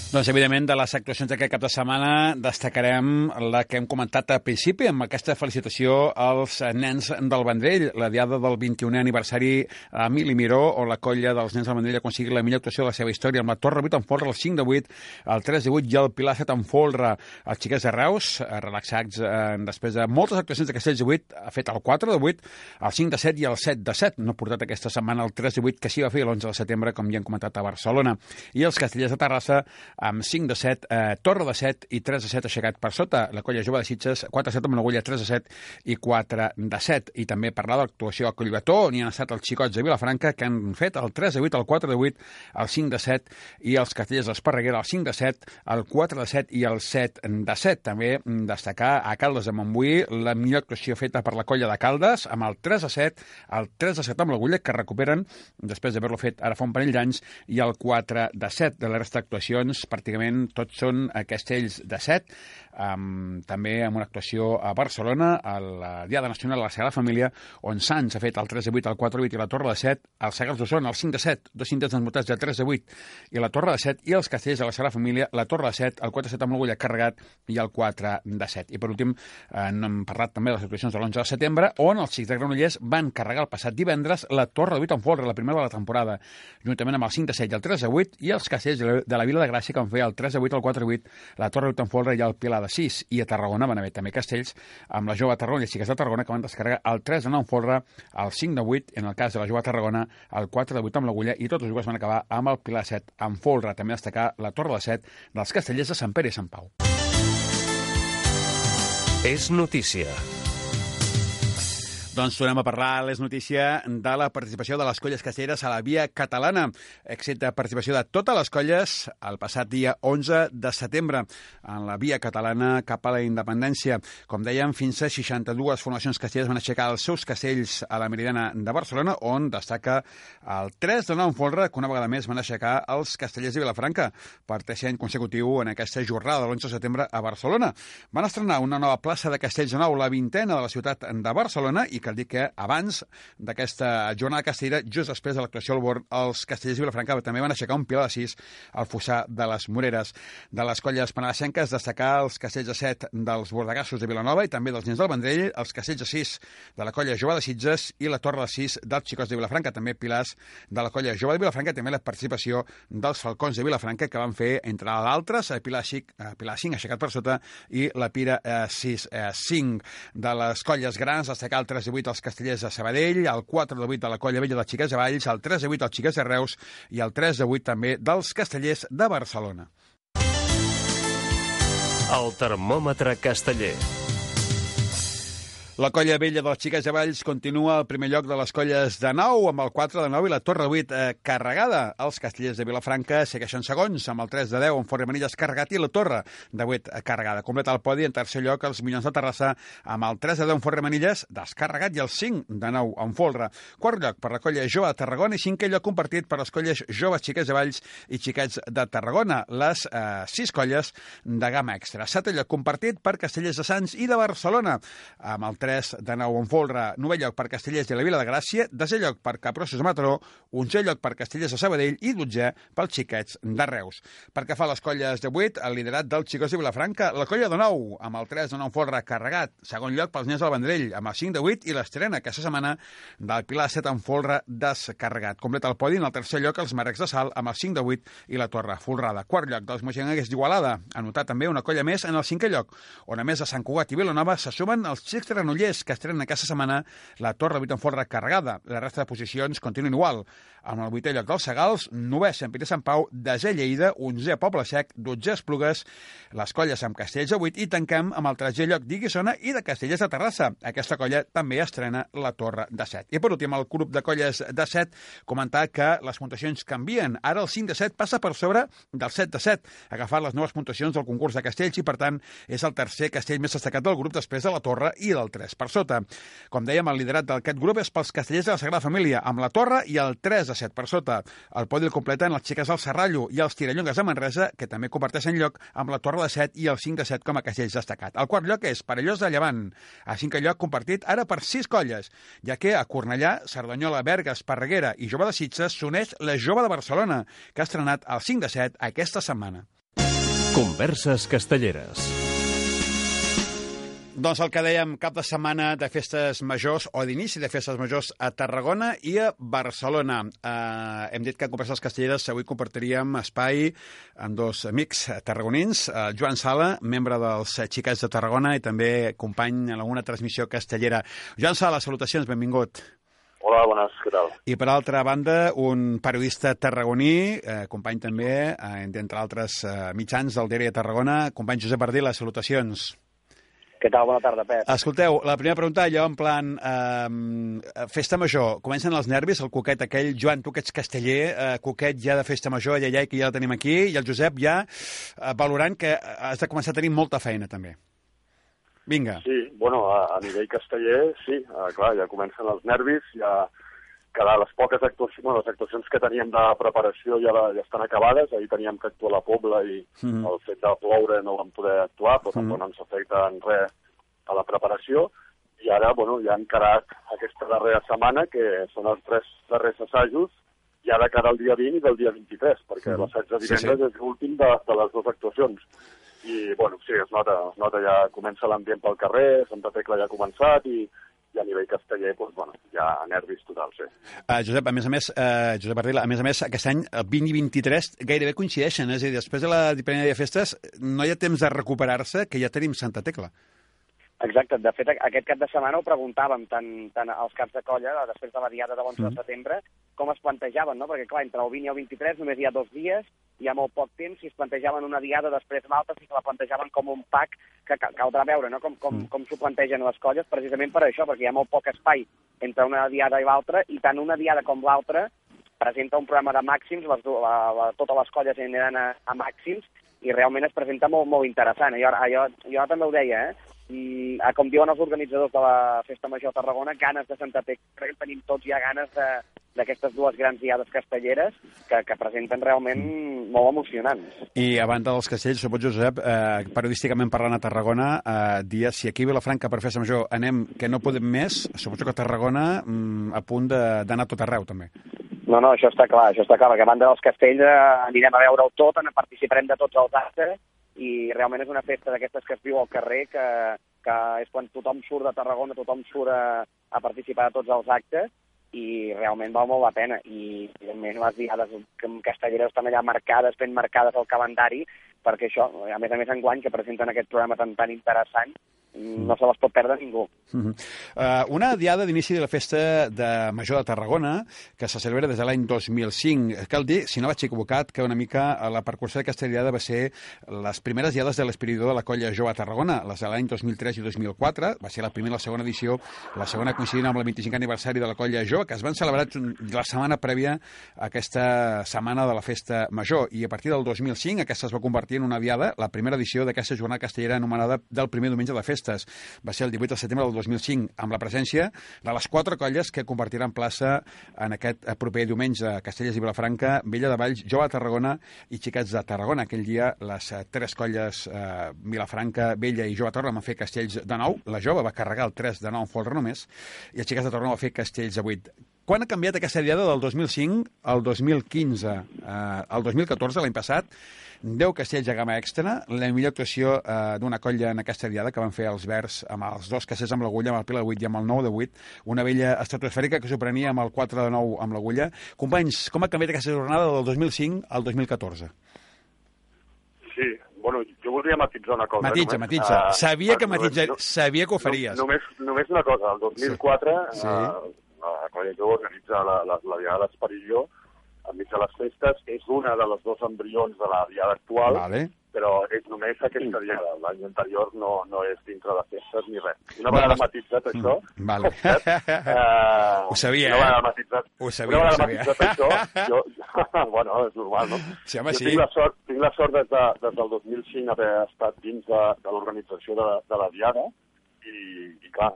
Doncs, evidentment, de les actuacions d'aquest cap de setmana destacarem la que hem comentat al principi, amb aquesta felicitació als nens del Vendrell, la diada del 21è aniversari a Emili Miró, on la colla dels nens del Vendrell aconseguit la millor actuació de la seva història, amb la Torre 8 en folre, el 5 de 8, el 3 de 8 i el Pilar 7 en folre. Els xiquets de Reus, eh, relaxats eh, després de moltes actuacions de Castells de 8, ha fet el 4 de 8, el 5 de 7 i el 7 de 7. No ha portat aquesta setmana el 3 de 8, que sí va fer l'11 de setembre, com ja hem comentat a Barcelona. I els castellers de Terrassa amb 5 de 7, eh, Torre de 7 i 3 de 7 aixecat per sota. La colla jove de Sitges, 4 de 7 amb l'Agulla, 3 de 7 i 4 de 7. I també parlar de l'actuació a Collbató, on hi han estat els xicots de Vilafranca, que han fet el 3 de 8, el 4 de 8, el 5 de 7 i els castellers d'Esparreguera, el 5 de 7, el 4 de 7 i el 7 de 7. També destacar a Caldes de Montbui la millor actuació feta per la colla de Caldes, amb el 3 de 7, el 3 de 7 amb l'Agulla, que recuperen després d'haver-lo fet ara fa un parell d'anys, i el 4 de 7. De la resta d'actuacions, pràcticament tots són a castells de 7, um, també amb una actuació a Barcelona, a la Diada Nacional de la Sagrada Família, on Sants ha fet el 3 de 8, el 4 de 8 i la Torre de 7, els Segals d'Osona, el 5 de 7, dos cintes desmutats de 3 de 8 i la Torre de 7, i els castells de la Sagrada Família, la Torre de 7, el 4 de 7 amb l'Agulla carregat i el 4 de 7. I per últim, eh, hem parlat també de les actuacions de l'11 de setembre, on els xics de Granollers van carregar el passat divendres la Torre de 8 en folre, la primera de la temporada, juntament amb el 5 de 7 i el 3 de 8, i els castells de la Vila de Gràcia, van fer el 3 de 8, el 4 de 8, la Torre de 8 en folre i el Pilar de 6. I a Tarragona van haver també castells amb la jove Tarragona i xiques de Tarragona que van descarregar el 3 de 9 en folre, el 5 de 8, en el cas de la jove Tarragona, el 4 de 8 amb l'Agulla, i tots els joves van acabar amb el Pilar 7 en folre. També destacar la Torre de 7 dels castellers de Sant Pere i Sant Pau. És notícia. Doncs tornem a parlar, les notícia de la participació de les colles castelleres a la via catalana. De participació de totes les colles el passat dia 11 de setembre en la via catalana cap a la independència. Com dèiem, fins a 62 formacions castelleres van aixecar els seus castells a la Meridiana de Barcelona, on destaca el 3 de 9 en folre, que una vegada més van aixecar els castellers de Vilafranca per tercer any consecutiu en aquesta jornada de l'11 de setembre a Barcelona. Van estrenar una nova plaça de castells de nou, la vintena de la ciutat de Barcelona, i cal dir que abans d'aquesta jornada castellera, just després de l'actuació al Born, els castellers de Vilafranca també van aixecar un pilar de sis al fossar de les Moreres. De les colles penedesenques, destacar els castells de set dels bordegassos de Vilanova i també dels nens del Vendrell, els castells de sis de la colla jove de Sitges i la torre de sis dels xicots de Vilafranca, també pilars de la colla jove de Vilafranca, també la participació dels falcons de Vilafranca que van fer, entre d'altres, Pilar, Xic, Pilar 5 aixecat per sota i la Pira eh, 6, eh, 5 de les colles grans, destacar el 3 i 8 els castellers de Sabadell, el 4 de 8 de la Colla Vella dels Xiquets de Valls, el 3 de 8 dels Xiquets de Reus i el 3 de 8 també dels castellers de Barcelona. El termòmetre casteller. La colla vella dels Xiquets de Valls continua al primer lloc de les colles de nou, amb el 4 de 9 i la Torre 8 eh, carregada. Els castellers de Vilafranca segueixen segons, amb el 3 de 10 en Forre Manilles carregat i la Torre de 8 eh, carregada. Completa el podi en tercer lloc els Minyons de Terrassa amb el 3 de 10 en Forre Manilles descarregat i el 5 de 9 en Folre. Quart lloc per la colla jove de Tarragona i cinquè lloc compartit per les colles joves Xiquets de Valls i Xiquets de Tarragona, les eh, sis colles de gamma extra. Setè lloc compartit per Castellers de Sants i de Barcelona, amb el 3 de nou en folre, novè lloc per Castellers de la Vila de Gràcia, desè lloc per Caprossos de Mataró, onzè lloc per Castellers de Sabadell i dotzè pels xiquets de Reus. Per que fa les colles de 8, el liderat del Xicós de Vilafranca, la colla de 9, amb el 3 de 9 folre carregat, segon lloc pels nens del Vendrell, amb el 5 de 8 i l'estrena aquesta setmana del Pilar 7 en folre descarregat. Completa el podi en el tercer lloc els Marecs de Sal, amb el 5 de 8 i la Torre folrada. Quart lloc dels Moixenguers d'Igualada, anotat també una colla més en el cinquè lloc, on a més de Sant Cugat i Vilanova se sumen els xics de Granollers, que estrenen aquesta setmana la Torre 8 en folre carregada. La resta de posicions continuen igual. Amb el vuitè lloc dels Segals, novè Sant Pere Sant Pau, desè Lleida, onzè Poble Sec, dotzè Esplugues, les colles amb Castells de 8 i tanquem amb el tercer lloc d'Iguissona i de Castellers de Terrassa. Aquesta colla també estrena la Torre de 7. I per últim, el grup de colles de 7 comentar que les puntuacions canvien. Ara el 5 de 7 passa per sobre del 7 de 7, agafant les noves puntuacions del concurs de castells i, per tant, és el tercer castell més destacat del grup després de la Torre i del 3 per sota. Com dèiem, el liderat d'aquest grup és pels castellers de la Sagrada Família, amb la Torre i el 3 de 7 per sota. El podi el completen les xiques del Serrallo i els tirallongues de Manresa, que també comparteixen lloc amb la Torre de 7 i el 5 de 7 com a castells destacat. El quart lloc és Parellós de Llevant, a cinquè lloc compartit ara per sis colles, ja que a Cornellà, Cerdanyola, Berga, Esparreguera i Jove de Sitges s'uneix la Jove de Barcelona, que ha estrenat el 5 de 7 aquesta setmana. Converses castelleres. Doncs el que dèiem, cap de setmana de festes majors o d'inici de festes majors a Tarragona i a Barcelona. Eh, hem dit que en Converses Castelleres avui compartiríem espai amb dos amics tarragonins, eh, Joan Sala, membre dels Xicats de Tarragona i també company en alguna transmissió castellera. Joan Sala, salutacions, benvingut. Hola, bones, què tal? I per altra banda, un periodista tarragoní, eh, company també, eh, d'entre altres eh, mitjans del diari de Tarragona, company Josep Ardila, salutacions. Què tal? Bona tarda, Pep. Escolteu, la primera pregunta, allò en plan eh, festa major, comencen els nervis, el coquet aquell, Joan, tu que ets casteller, eh, coquet ja de festa major, ja, ja, que ja la tenim aquí, i el Josep ja eh, valorant que has de començar a tenir molta feina, també. Vinga. Sí, bueno, a, a nivell casteller, sí, uh, clar, ja comencen els nervis, ja cada les poques actuacions, bueno, les actuacions que teníem de preparació ja, la, ja estan acabades, ahir teníem que actuar a la Pobla i mm. el fet de ploure no vam poder actuar, però mm. tampoc no ens afecta en res a la preparació, i ara, bueno, ja han encarat aquesta darrera setmana, que són els tres darrers assajos, ja de cara al dia 20 i del dia 23, perquè mm. l'assaig de divendres sí, sí. és l'últim de, de les dues actuacions. I, bueno, sí, es nota, es nota ja, comença l'ambient pel carrer, Santa Tecla ja ha començat i, i a nivell casteller, doncs, bueno, ja nervis totals, sí. Uh, Josep, a més a més, uh, Josep Ardila, a més a més, aquest any, el 20 i 23, gairebé coincideixen, és a dir, després de la primera de festes, no hi ha temps de recuperar-se, que ja tenim Santa Tecla. Exacte. De fet, aquest cap de setmana ho preguntàvem tant, tant als caps de colla, després de la diada de l'11 mm. de setembre, com es plantejaven, no? Perquè, clar, entre el 20 i el 23 només hi ha dos dies, hi ha molt poc temps, si es plantejaven una diada després l'altra, si se la plantejaven com un pack, que caldrà veure no? com, com, mm. com s'ho plantegen les colles, precisament per això, perquè hi ha molt poc espai entre una diada i l'altra, i tant una diada com l'altra presenta un programa de màxims, les, la, la, totes les colles aniran a, a màxims, i realment es presenta molt, molt interessant. Jo, jo, jo també ho deia, eh? I, com diuen els organitzadors de la Festa Major de Tarragona, ganes de Santa Tecla, tenim tots ja ganes de, d'aquestes dues grans diades castelleres que, que presenten realment molt emocionants. I a banda dels castells, suposo, Josep, eh, periodísticament parlant a Tarragona, eh, dia, si aquí a Vilafranca per Festa Major anem que no podem més, suposo que a Tarragona mm, a punt d'anar tot arreu, també. No, no, això està clar, això està clar, perquè a banda dels castells eh, anirem a veure-ho tot, en participarem de tots els actes, i realment és una festa d'aquestes que es viu al carrer, que, que és quan tothom surt de Tarragona, tothom surt a, a participar de tots els actes, i realment val molt la pena. I, evidentment, les diades castelleres estan allà marcades, ben marcades al calendari, perquè això, a més a més, enguany, que presenten aquest programa tan, tan interessant, no se les pot perdre ningú. Uh -huh. uh, una diada d'inici de la festa de Major de Tarragona, que se celebra des de l'any 2005. Cal dir, si no vaig equivocat, que una mica la percursió d'aquesta diada va ser les primeres diades de l'esperidor de la colla Jove a Tarragona, les de l'any 2003 i 2004. Va ser la primera i la segona edició, la segona coincidint amb el 25 aniversari de la colla Jove, que es van celebrar la setmana prèvia a aquesta setmana de la festa Major. I a partir del 2005 aquesta es va convertir en una diada, la primera edició d'aquesta jornada castellera anomenada del primer diumenge de la festa festes va ser el 18 de setembre del 2005, amb la presència de les quatre colles que compartiran plaça en aquest eh, proper diumenge a Castellers i Vilafranca, Vella de Valls, Jove de Tarragona i Xiquets de Tarragona. Aquell dia les eh, tres colles, eh, Vilafranca, Vella i Jove de Tarragona, van fer Castells de nou. La Jove va carregar el 3 de 9 en folre només i els Xiquets de Tarragona va fer Castells de 8. Quan ha canviat aquesta diada del 2005 al 2015? Eh, al 2014, l'any passat, 10 castells de gamma extra, la millor actuació eh, d'una colla en aquesta diada que van fer els Verds amb els dos castells amb l'agulla, amb el Pila 8 i amb el 9 de 8, una vella estratosfèrica que s'ho prenia amb el 4 de 9 amb l'agulla. Companys, com ha canviat aquesta jornada del 2005 al 2014? Sí, bueno, jo voldria matitzar una cosa. Matitza, només, matitza. Uh, sabia que matitza, no, sabia que ho faries. No, només, només una cosa, el 2004 sí. Sí. Uh, la Colla Jo organitza la, la, la Diada d'Esperilló enmig de les festes, és una de les dos embrions de la diada actual, vale. però és només aquesta diada. L'any anterior no, no és dintre de festes ni res. Una vegada vale. matitzat això... Mm, vale. uh, ho sabia, una vegada matitzat, Ho sabia, una ho sabia. matitzat això, jo, jo, bueno, és normal, no? Sí, home, jo sí. Tinc la sort, tinc la sort des, de, des del 2005 haver estat dins de, de l'organització de, de la diada i, i clar,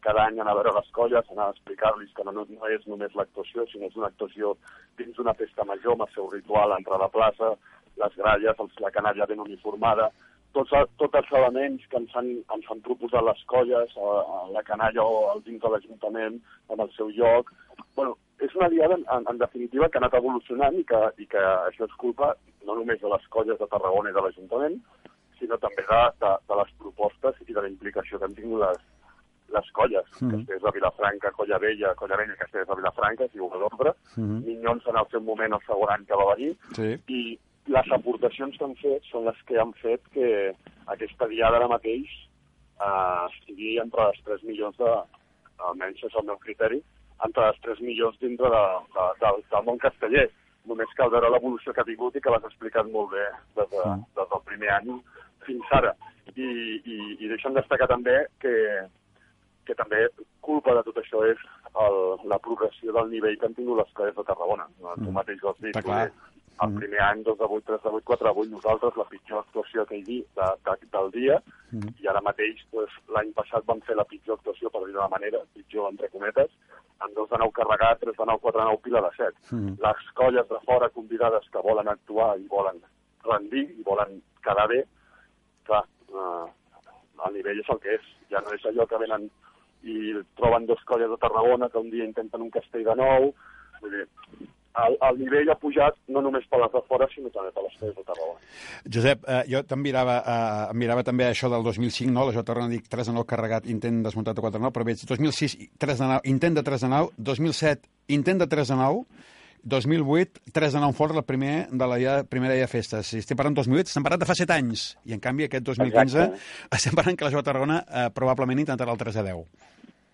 cada any anar a veure les colles, anar a explicar-los que no, no és només l'actuació, sinó és una actuació dins d'una festa major, amb el seu ritual, entrar a la plaça, les gralles, els, la canalla ben uniformada, tots, tots els elements que ens han, ens han proposat les colles, a, a la canalla o al dins de l'Ajuntament, en el seu lloc. bueno, és una diada, en, en definitiva, que ha anat evolucionant i que, i que això és culpa no només de les colles de Tarragona i de l'Ajuntament, sinó també de, de, de les propostes i de la implicació que han tingut les, les colles, mm -hmm. Castells de Vilafranca, Colla Vella, Colla Vella, Castells de Vilafranca, si ho d'ordre, mm -hmm. Minyons en el seu moment el segon any que va venir, sí. i les aportacions que han fet són les que han fet que aquesta diada ara mateix eh, estigui entre els 3 milions de, almenys és el meu criteri, entre les tres millors dintre de, de, del, del món casteller. Només cal veure l'evolució que ha tingut i que l'has explicat molt bé des, de, des del primer any fins ara. I, i, i deixa'm destacar també que, que també culpa de tot això és el, la progressió del nivell que han tingut les colles de Tarragona. No? Tu mateix ho has dit. El primer any, 2 de 8, 3 de 8, 4 de 8, nosaltres la pitjor actuació aquell dia, de, de, del dia, i ara mateix doncs, l'any passat vam fer la pitjor actuació, per dir d'una manera, pitjor entre cometes, amb 2 de 9 carregat, 3 de 9, 4 de 9, pila de 7. Les colles de fora convidades que volen actuar i volen rendir i volen quedar bé, clar, eh, el nivell és el que és. Ja no és allò que venen i troben dos colles de Tarragona que un dia intenten un castell de nou. Vull dir, el, el nivell ha pujat no només per les de fora, sinó també per les colles de Tarragona. Josep, eh, jo te'n mirava, eh, em mirava també això del 2005, no? La Jota dic 3 de 9 carregat, intent desmuntat de 4 de 9, però veig 2006, 3 de 9, intent de 3 de 9, 2007, intent de 3 de 9, 2008, 3 de 9 fort, la primer de la ja, primera ja festa. Si estem parlant 2008, estem parlant de fa 7 anys. I, en canvi, aquest 2015 Exacte. estem parlant que la Jota Tarragona eh, probablement intentarà el 3 a 10.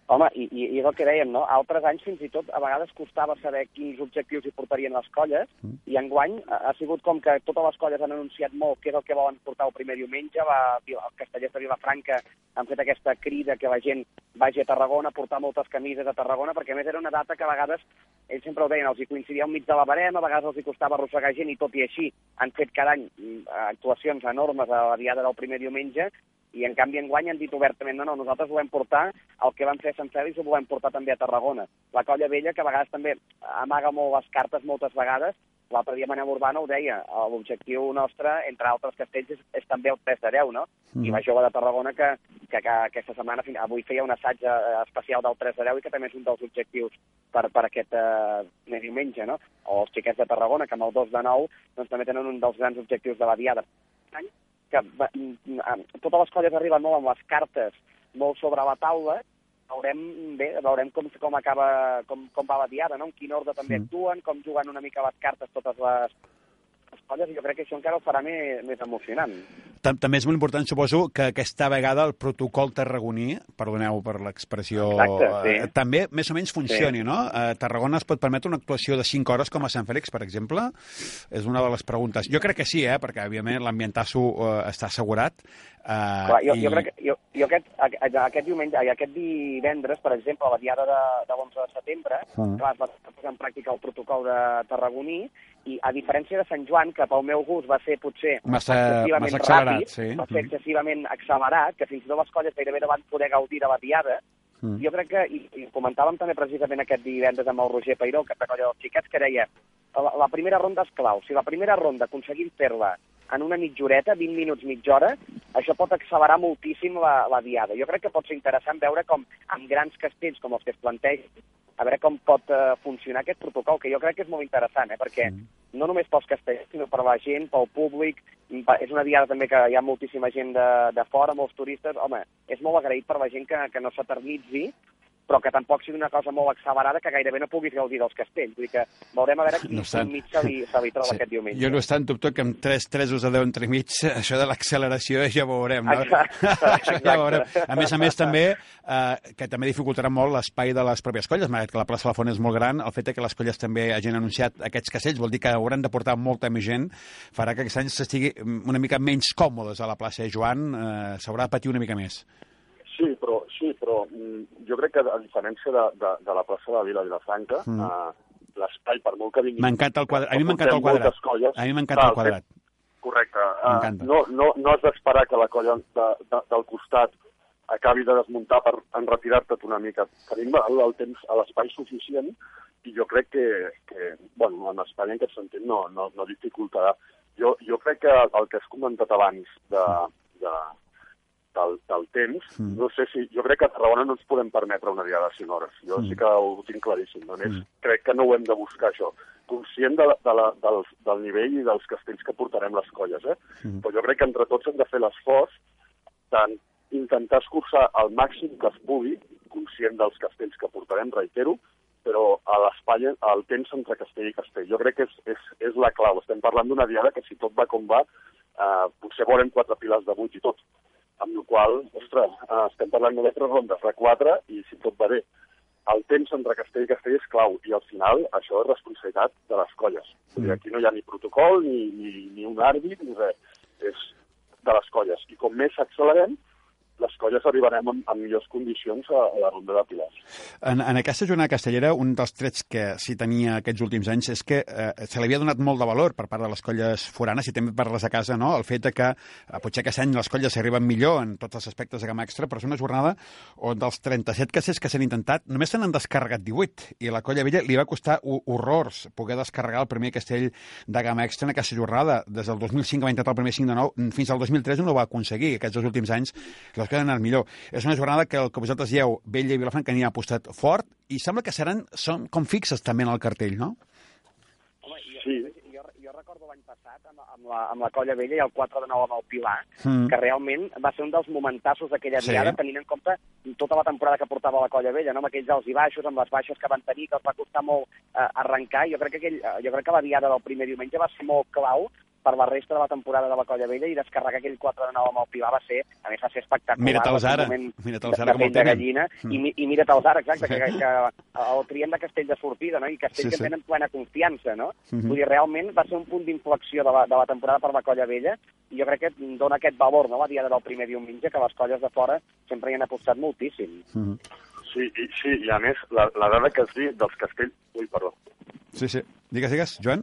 Home, i, i, i és el que dèiem, no? Altres anys fins i tot a vegades costava saber quins objectius hi portarien les colles i enguany ha, ha sigut com que totes les colles han anunciat molt què és el que volen portar el primer diumenge. Va, els castellers de Vilafranca han fet aquesta crida que la gent vagi a Tarragona a portar moltes camises a Tarragona perquè a més era una data que a vegades ells sempre ho deien, els hi coincidia al mig de la barema, a vegades els hi costava arrossegar gent i tot i així han fet cada any mm, actuacions enormes a la diada del primer diumenge i en canvi enguany han dit obertament no, no, nosaltres volem portar el que van fer a Sant Fèlix ho volem portar també a Tarragona. La colla vella, que a vegades també amaga molt les cartes moltes vegades, l'altre dia Manel Urbana ho deia, l'objectiu nostre, entre altres castells, és, és també el 3 de 10, no? Mm. I la jove de Tarragona que, que, que aquesta setmana, avui feia un assaig eh, especial del 3 de 10 i que també és un dels objectius per, per aquest eh, diumenge, no? O els xiquets de Tarragona, que amb el 2 de 9 doncs, també tenen un dels grans objectius de la diada. Any que mm, mm, totes les colles arriben molt amb les cartes molt sobre la taula, veurem bé, veurem com, com acaba, com, com va la diada, no? en quin ordre també actuen, com juguen una mica les cartes totes les, les colles, i jo crec que això encara ho farà més, més emocionant. Tam- També és molt important, suposo, que aquesta vegada el protocol tarragoní, perdoneu per l'expressió, Exacte, sí. eh, també més o menys funcioni, no? A Tarragona es pot permetre una actuació de 5 hores com a Sant Fèlix, per exemple? És una de les preguntes. Jo crec que sí, eh? perquè, òbviament, l'ambientasso eh, està assegurat. Eh, Clar, jo, jo crec que jo, jo aquest, aquest diumenge, aquest divendres, per exemple, a la diada de, de l'11 de setembre, Mm. clar, es va posar en pràctica el protocol de Tarragoní, i a diferència de Sant Joan, que pel meu gust va ser potser Massa- excessivament massa accelerat, ràpid, sí. va ser Mm. excessivament accelerat, que fins i tot les colles gairebé no van poder gaudir de la diada, Mm. jo crec que, i, i comentàvem també precisament aquest divendres amb el Roger Peiró, que de colla dels xiquets, que deia la, la primera ronda és clau. Si la primera ronda aconseguim fer-la en una mitja horeta, 20 minuts, mitja hora, això pot accelerar moltíssim la, la diada. Jo crec que pot ser interessant veure com amb grans castells com els que es plantegen, a veure com pot eh, funcionar aquest protocol, que jo crec que és molt interessant, eh, perquè no només pels castells, sinó per la gent, pel públic, és una diada també que hi ha moltíssima gent de, de fora, molts turistes, home, és molt agraït per la gent que, que no s'eternitzi, però que tampoc sigui una cosa molt accelerada que gairebé no puguis gaudir dels castells. Vull dir que veurem a veure quin No estan. mig se li, se li troba Sí. aquest diumenge. Jo no estan dubte que amb 3 3 de 10 entre mig, això de l'acceleració ja ho veurem. No? Exacte, això ja ho veurem. A més a més, també, eh, que també dificultarà molt l'espai de les pròpies colles, malgrat que la plaça de la Font és molt gran, el fet que les colles també hagin anunciat aquests castells vol dir que hauran de portar molta més gent, farà que aquest any s'estigui una mica menys còmodes a la plaça de Joan, eh, s'haurà de patir una mica més. Però, mm, jo crec que a diferència de, de, de la plaça de la Vila Vilafranca, Mm. uh, l'espai, per molt que vinguin... M'encanta el quadrat. A mi m'encanta el quadrat. Colles, A mi m'encanta el quadrat. Correcte. M'encanta. no, no, no has d'esperar que la colla de, de, del costat acabi de desmuntar per enretirar-te't una mica. Tenim el, el temps, a l'espai suficient i jo crec que, que bueno, en Espanya en aquest sentit no, no, no dificultarà. Jo, jo crec que el que has comentat abans de, de, del, del temps, Mm. no sé si... Jo crec que a Tarragona no ens podem permetre una diada de 5 hores. Jo Mm. sí que ho tinc claríssim. A més, crec que no ho hem de buscar, això. Conscient de, la, de la, del, del nivell i dels castells que portarem les colles, eh? Mm. Però jo crec que entre tots hem de fer l'esforç d'intentar escurçar al màxim que es pugui, conscient dels castells que portarem, reitero, però a l'espai, al temps entre castell i castell. Jo crec que és, és, és la clau. Estem parlant d'una diada que, si tot va com va, eh, potser veurem quatre pilars de vuit i tot. Amb la qual ostres, eh, estem parlant de tres rondes de quatre i si tot va bé. el temps entre castell i castell és clau, i al final això és responsabilitat de les colles. Mm. Aquí no hi ha ni protocol, ni, ni, ni un àrbit, ni res. És de les colles. I com més accelerem, les colles arribarem en, en millors condicions a, a la ronda de Pilars. En, en aquesta jornada castellera, un dels trets que s'hi tenia aquests últims anys és que eh, se li havia donat molt de valor per part de les colles foranes i també per les de casa, no? el fet que eh, potser aquest any les colles arriben millor en tots els aspectes de gamma extra, però és una jornada on dels 37 castells que s'han intentat, només se n'han descarregat 18, i la colla vella li va costar horrors poder descarregar el primer castell de gamma extra en aquesta jornada. Des del 2005 va intentar el primer 5 de 9, fins al 2003 no ho va aconseguir. Aquests dos últims anys les que han anat millor. És una jornada que el que vosaltres dieu, Vella i Vilafranca n'hi ha apostat fort i sembla que seran, són com fixes també en el cartell, no? Home, jo, sí. jo, jo recordo l'any passat amb, amb, la, amb la Colla Vella i el 4 de 9 amb el Pilar, Mm. que realment va ser un dels momentassos d'aquella Sí. diada, tenint en compte tota la temporada que portava la Colla Vella, no? amb aquells alts i baixos, amb les baixes que van tenir, que els va costar molt eh, arrencar. Jo crec, que aquell, eh, jo crec que la diada del primer diumenge va ser molt clau per la resta de la temporada de la Colla Vella i descarregar aquell 4 de 9 amb el Pilar va ser, a més, va ser espectacular. Mira-te'ls ara, moment mira-te'ls ara com el tenen. gallina, Mm. i, i mira-te'ls ara, exacte, que, que, que el triem de Castell de sortida, no? i Castell Sí, que sí. tenen plena confiança, no? Mhm. Vull dir, realment va ser un punt d'inflexió de, la, de la temporada per la colla vella i jo crec que dona aquest valor, no?, la diada del primer diumenge, que les colles de fora sempre hi han apostat moltíssim. Mm. Sí, i, sí, i a més, la, la dada que has dit dels castells... Ui, perdó. Sí, sí. Digues, digues, Joan?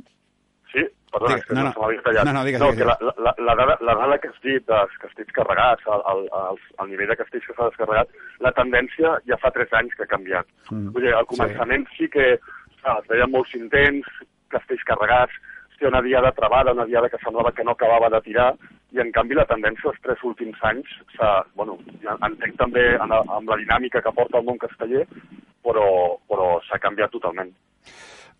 Sí, perdona, que no, no, no. se m'havia tallat. No, no, digues, no, digues, que la, la, la, dada, la dada que has dit dels castells carregats, el, el, el, el nivell de castells que s'ha descarregat, la tendència ja fa tres anys que ha canviat. Mm. Vull dir, al començament sí, sí que ah, es veien molts intents, castells carregats, hòstia, una diada travada, una diada que semblava que no acabava de tirar, i en canvi la tendència els tres últims anys bueno, ja entenc també en, la- amb la dinàmica que porta el món casteller, però, però s'ha canviat totalment.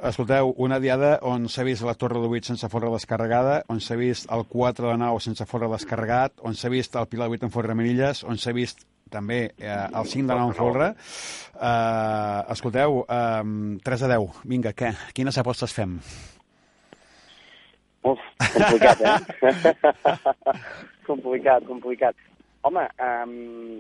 Escolteu, una diada on s'ha vist la Torre de 8 sense forra descarregada, on s'ha vist el 4 de 9 sense forra descarregat, on s'ha vist el Pilar 8 en forra manilles, on s'ha vist també eh, el 5 de 9 en folre. Eh, escolteu, eh, 3 a 10, vinga, què? Quines apostes fem? Uf, complicat, eh? complicat, complicat. Home, um,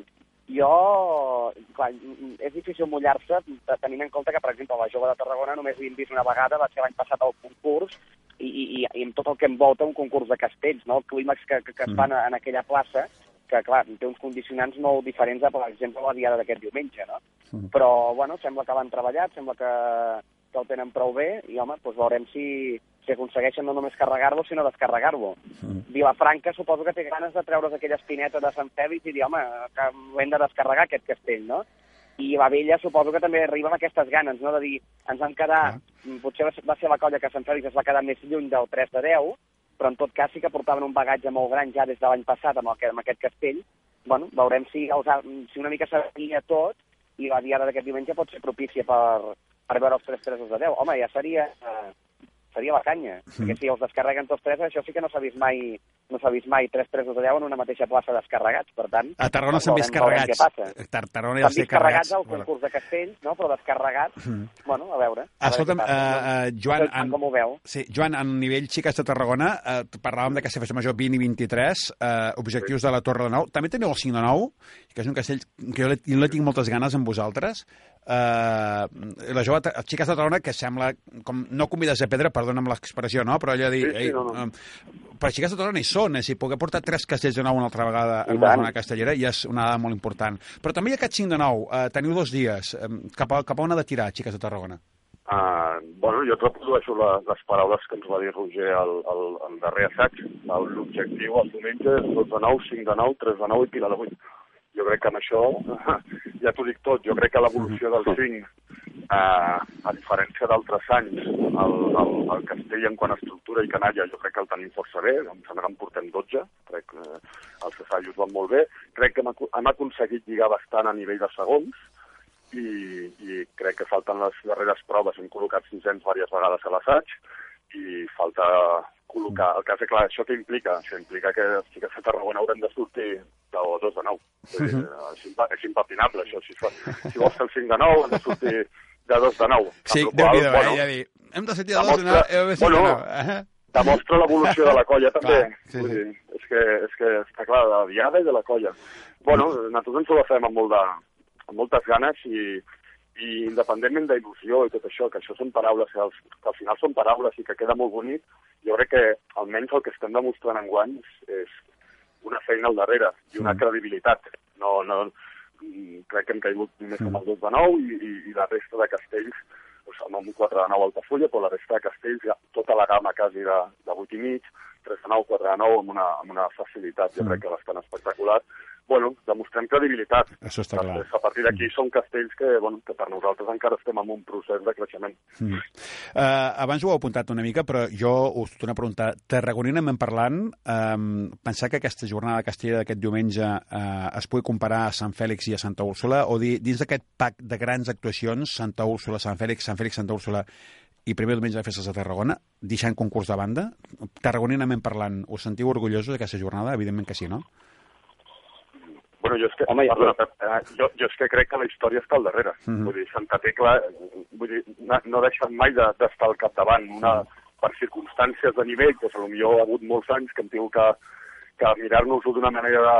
jo... Clar, mm, és difícil mullar-se tenint en compte que, per exemple, la Jove de Tarragona només l'hem vist una vegada, va ser l'any passat al concurs, i, i, i, amb tot el que envolta un concurs de castells, no? el clímax que, que, que es fan en aquella plaça, que, clar, té uns condicionants molt diferents a, per exemple, la diada d'aquest diumenge, no? Però, bueno, sembla que l'han treballat, sembla que, que el tenen prou bé, i, home, doncs veurem si, si aconsegueixen no només carregar-lo, sinó descarregar-lo. Vilafranca suposo que té ganes de treure's aquella espineta de Sant Fèlix i dir, home, que l'hem de descarregar, aquest castell, no? I la vella suposo que també arriba amb aquestes ganes, no?, de dir, ens vam quedar, potser va ser- va ser la colla que Sant Fèlix es va quedar més lluny del 3 de 10, però en tot cas sí que portaven un bagatge molt gran ja des de l'any passat amb, el, amb aquest castell. Bueno, veurem si, els, si una mica s'alia tot i la diada d'aquest diumenge pot ser propícia per, per veure els tres tresos de 10. Home, ja seria, eh, seria la canya, mm. perquè si els descarreguen tots tres, això sí que no s'ha vist mai no s'ha vist mai tres tresos de 10 en una mateixa plaça descarregats, per tant... A Tarragona s'han vist carregats. Tar Tarragona ja S'han vist carregats al concurs de castells, no? però descarregats, bueno, a veure. a veure Escolta'm, passa, eh, eh, Joan, sé Com ho veu? Sí, Joan, en nivell xiques de Tarragona, eh, parlàvem de festa major 20 i 23, eh, objectius de la Torre de Nou. També teniu el 5 de 9, que és un castell que jo, jo le tinc moltes ganes amb vosaltres. Eh, la jove, ta- xiques de Tarragona, que sembla, com no convides a pedra, perdona'm l'expressió, no? però allò de dir... Sí, sí, ei, no, no. eh, però xiques de Tarragona hi són, a dir, poder portar tres castells de nou una altra vegada I en una zona castellera ja és una dada molt important. Però també hi ha aquest 5 de 9, eh, teniu dos dies. Eh, cap, a, cap a on ha de tirar, xiques de Tarragona? Uh, bueno, jo reprodueixo la, les paraules que ens va dir Roger al, al, al darrer assaig. El- L'objectiu el diumenge és 2 de 9, 5 de 9, 3 de 9 i Pilar de 8. Jo crec que amb això ja t'ho dic tot. Jo crec que l'evolució del 5, uh, a diferència d'altres anys, el, el, el castell en quant a estructura i canalla, jo crec que el tenim força bé. Em sembla que en portem 12. Crec que eh, els assajos van molt bé. Crec que hem, hem aconseguit lligar bastant a nivell de segons i, i crec que falten les darreres proves. Hem col·locat 600 diverses vegades a l'assaig i falta col·locar... El que és clar, això què implica? Això implica que els xiques de Tarragona haurem de sortir de 2 de 9. Vull dir, és, impa és impapinable, això. Si, fa, si vols fer el 5 de 9, hem de sortir de 2 de 9. Sí, déu qual nhi cosa, eh? Ja dir, hem de sentir de dos, de sentir bueno, de nou. Eh? demostra l'evolució de la colla també. Clar, sí, sí. dir, és, que, és que està clar, de la diada i de la colla. Bueno, nosaltres ens ho fem amb, molt de, amb moltes ganes i, i independentment d'il·lusió i tot això, que això són paraules que, als, que al final són paraules i que queda molt bonic, jo crec que almenys el que estem demostrant en guany és una feina al darrere i una credibilitat. No, no, mm, crec que hem caigut només amb el 2 de 9 i, i, i la resta de castells doncs, amb un 4 de 9 a Altafulla, però la resta de castells, ja, tota la gamma quasi de, de 8 i mig, 3 de 9, 4 de 9, amb una, amb una facilitat, jo Mm. crec que bastant espectacular. Bueno, demostrem credibilitat. Això està clar. A partir d'aquí són castells que, bueno, que per nosaltres encara estem en un procés de creixement. Mm. Uh, abans ho heu apuntat una mica, però jo us torno a preguntar, tarragoninament parlant, um, pensar que aquesta jornada de Castella d'aquest diumenge uh, es pugui comparar a Sant Fèlix i a Santa Úrsula, o dir, dins d'aquest pack de grans actuacions, Santa Úrsula, Sant Fèlix, Sant Fèlix, Santa Úrsula i primer diumenge de festes de Tarragona, deixant concurs de banda, tarragoninament parlant, us sentiu orgullosos d'aquesta jornada? Evidentment que sí, no? Bueno, jo és que, Home, perdona, eh, jo, jo és que crec que la història està al darrere. Mhm. Vull dir, Santa Tecla vull dir, no, no ha deixat mai de- d'estar al capdavant. Una, per circumstàncies de nivell, doncs potser ha hagut molts anys que hem tingut que, que mirar-nos-ho d'una manera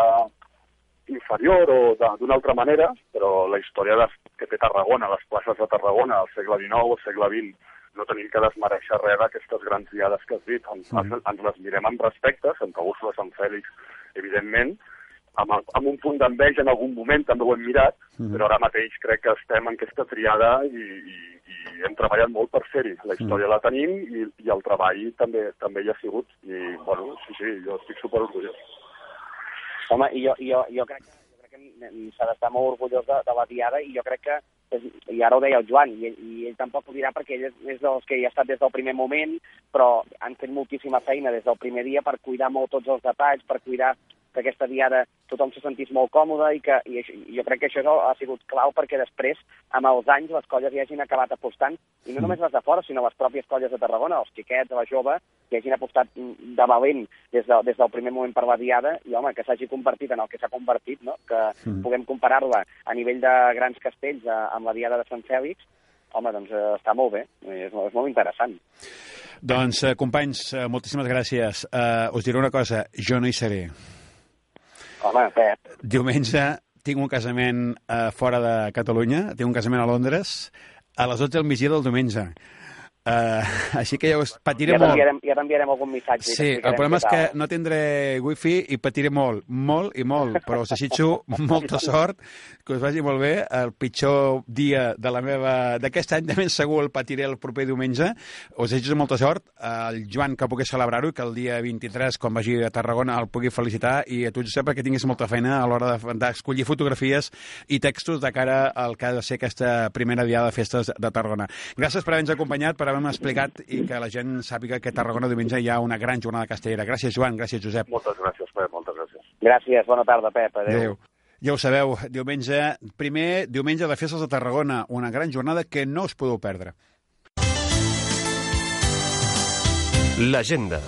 inferior o de- d'una altra manera, però la història de, que té Tarragona, les places de Tarragona, al segle XIX o segle XX, no tenim que desmereixer res d'aquestes grans diades que has dit. Ens, Mhm. ens, ens les mirem amb respecte, Santa Úrsula, Sant Fèlix, evidentment, amb, el- amb un punt d'enveja en algun moment també ho hem mirat, Mhm. però ara mateix crec que estem en aquesta triada i, i, i hem treballat molt per ser-hi. La història la tenim i, i el treball també també hi ha sigut. I, bueno, sí, sí, jo estic superorgullós. Home, i jo, jo, jo crec que, jo crec que s'ha d'estar molt orgullós de, de la diada i jo crec que, i ara ho deia el Joan, i, i ell tampoc ho dirà perquè ell és dels que hi ha estat des del primer moment, però han fet moltíssima feina des del primer dia per cuidar molt tots els detalls, per cuidar que aquesta diada tothom se sentís molt còmode i que i això, jo crec que això ha sigut clau perquè després, amb els anys, les colles hi hagin acabat apostant, i no només les de fora, sinó les pròpies colles de Tarragona, els xiquets, la jove, que hagin apostat mm, de valent des, de, des del primer moment per la diada, i home, que s'hagi convertit en el que s'ha convertit, no? que Mm. puguem comparar-la a nivell de grans castells a, amb la diada de Sant Fèlix, home, doncs eh, està molt bé, és, és molt interessant. Doncs, eh, companys, eh, moltíssimes gràcies. Eh, us diré una cosa, jo no hi seré. Home, Pep, Diumenge tinc un casament eh, fora de Catalunya, tinc un casament a Londres, a les 12 del migdia del diumenge. Uh, així que ja us patiré ja molt. ja t'enviarem algun missatge. Sí, el problema és que no tindré wifi i patiré molt, molt i molt, però us desitjo molta sort, que us vagi molt bé. El pitjor dia de la meva d'aquest any, de ben segur el patiré el proper diumenge. Us desitjo molta sort. El Joan, que pugui celebrar-ho, i que el dia 23, quan vagi a Tarragona, el pugui felicitar, i a tu, Josep, perquè tinguis molta feina a l'hora de- d'escollir fotografies i textos de cara al que ha de ser aquesta primera diada de festes de Tarragona. Gràcies per haver-nos acompanyat, per haver-me explicat i que la gent sàpiga que a Tarragona diumenge hi ha una gran jornada castellera. Gràcies, Joan, gràcies, Josep. Moltes gràcies, Pep, moltes gràcies. Gràcies, bona tarda, Pep. Adéu. Adéu. Ja ho sabeu, diumenge, primer diumenge de festes de Tarragona, una gran jornada que no us podeu perdre. L'agenda.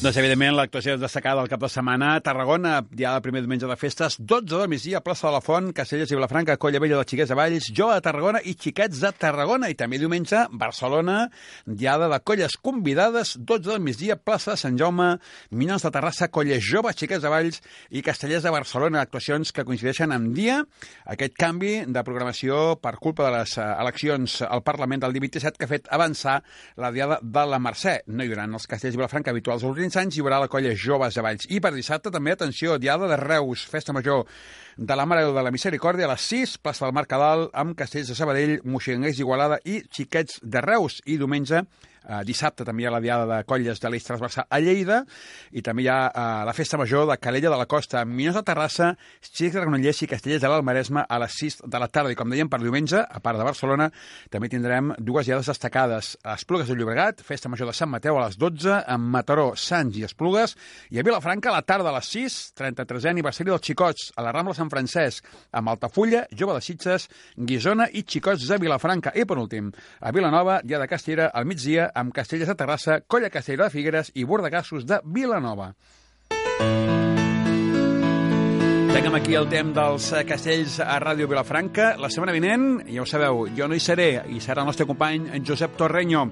Doncs, evidentment, l'actuació destacada del cap de setmana a Tarragona, dia del primer diumenge de festes, 12 de migdia, plaça de la Font, Caselles i Vilafranca, Colla Vella de Xiquets de Valls, Jove de Tarragona i Xiquets de Tarragona. I també diumenge, Barcelona, diada de colles convidades, 12 del migdia, plaça de Sant Jaume, Minyons de Terrassa, Colla Jove, Xiquets de Valls i Castellers de Barcelona. Actuacions que coincideixen amb dia aquest canvi de programació per culpa de les eh, eleccions al Parlament del 27 que ha fet avançar la diada de la Mercè. No hi haurà els Castells i Vilafranca habituals ordinaris, 15 anys hi haurà la colla Joves de Valls. I per dissabte també, atenció, Diada de Reus, Festa Major de la Mare de la Misericòrdia a les 6, plaça del Mar Cadal, amb Castells de Sabadell, Moixenguers d'Igualada i Xiquets de Reus. I diumenge, eh, dissabte també hi ha la diada de colles de l'Eix Transversal a Lleida i també hi ha eh, la festa major de Calella de la Costa, Minyons de Terrassa, Xics de Granollers i Castellers de l'Almaresme a les 6 de la tarda. I com dèiem, per diumenge, a part de Barcelona, també tindrem dues diades destacades. A Esplugues de Llobregat, festa major de Sant Mateu a les 12, amb Mataró, Sants i Esplugues, i a Vilafranca a la tarda a les 6, 33è aniversari dels Xicots, a la Rambla Sant Francesc, amb Altafulla, Jove de Sitges, Guisona i Xicots de Vilafranca. I, per últim, a Vilanova, dia de Castellera, al migdia, amb Castellers de Terrassa, Colla Castellera de Figueres i Bordegassos de Vilanova. Tanquem aquí el temps dels eh, castells a Ràdio Vilafranca. La setmana vinent, ja ho sabeu, jo no hi seré, i serà el nostre company en Josep Torreño.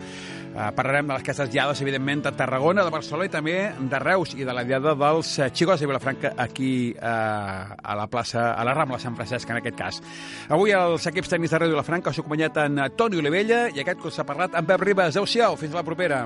Uh, parlarem de les aquestes diades, evidentment, de Tarragona, de Barcelona i també de Reus i de la diada dels uh, xicos de Vilafranca aquí uh, a la plaça, a la Rambla Sant Francesc, en aquest cas. Avui els equips tècnics de Ràdio Vilafranca us he acompanyat en Toni Olivella i aquest que us ha parlat en Pep Ribas. Adéu-siau, fins la propera.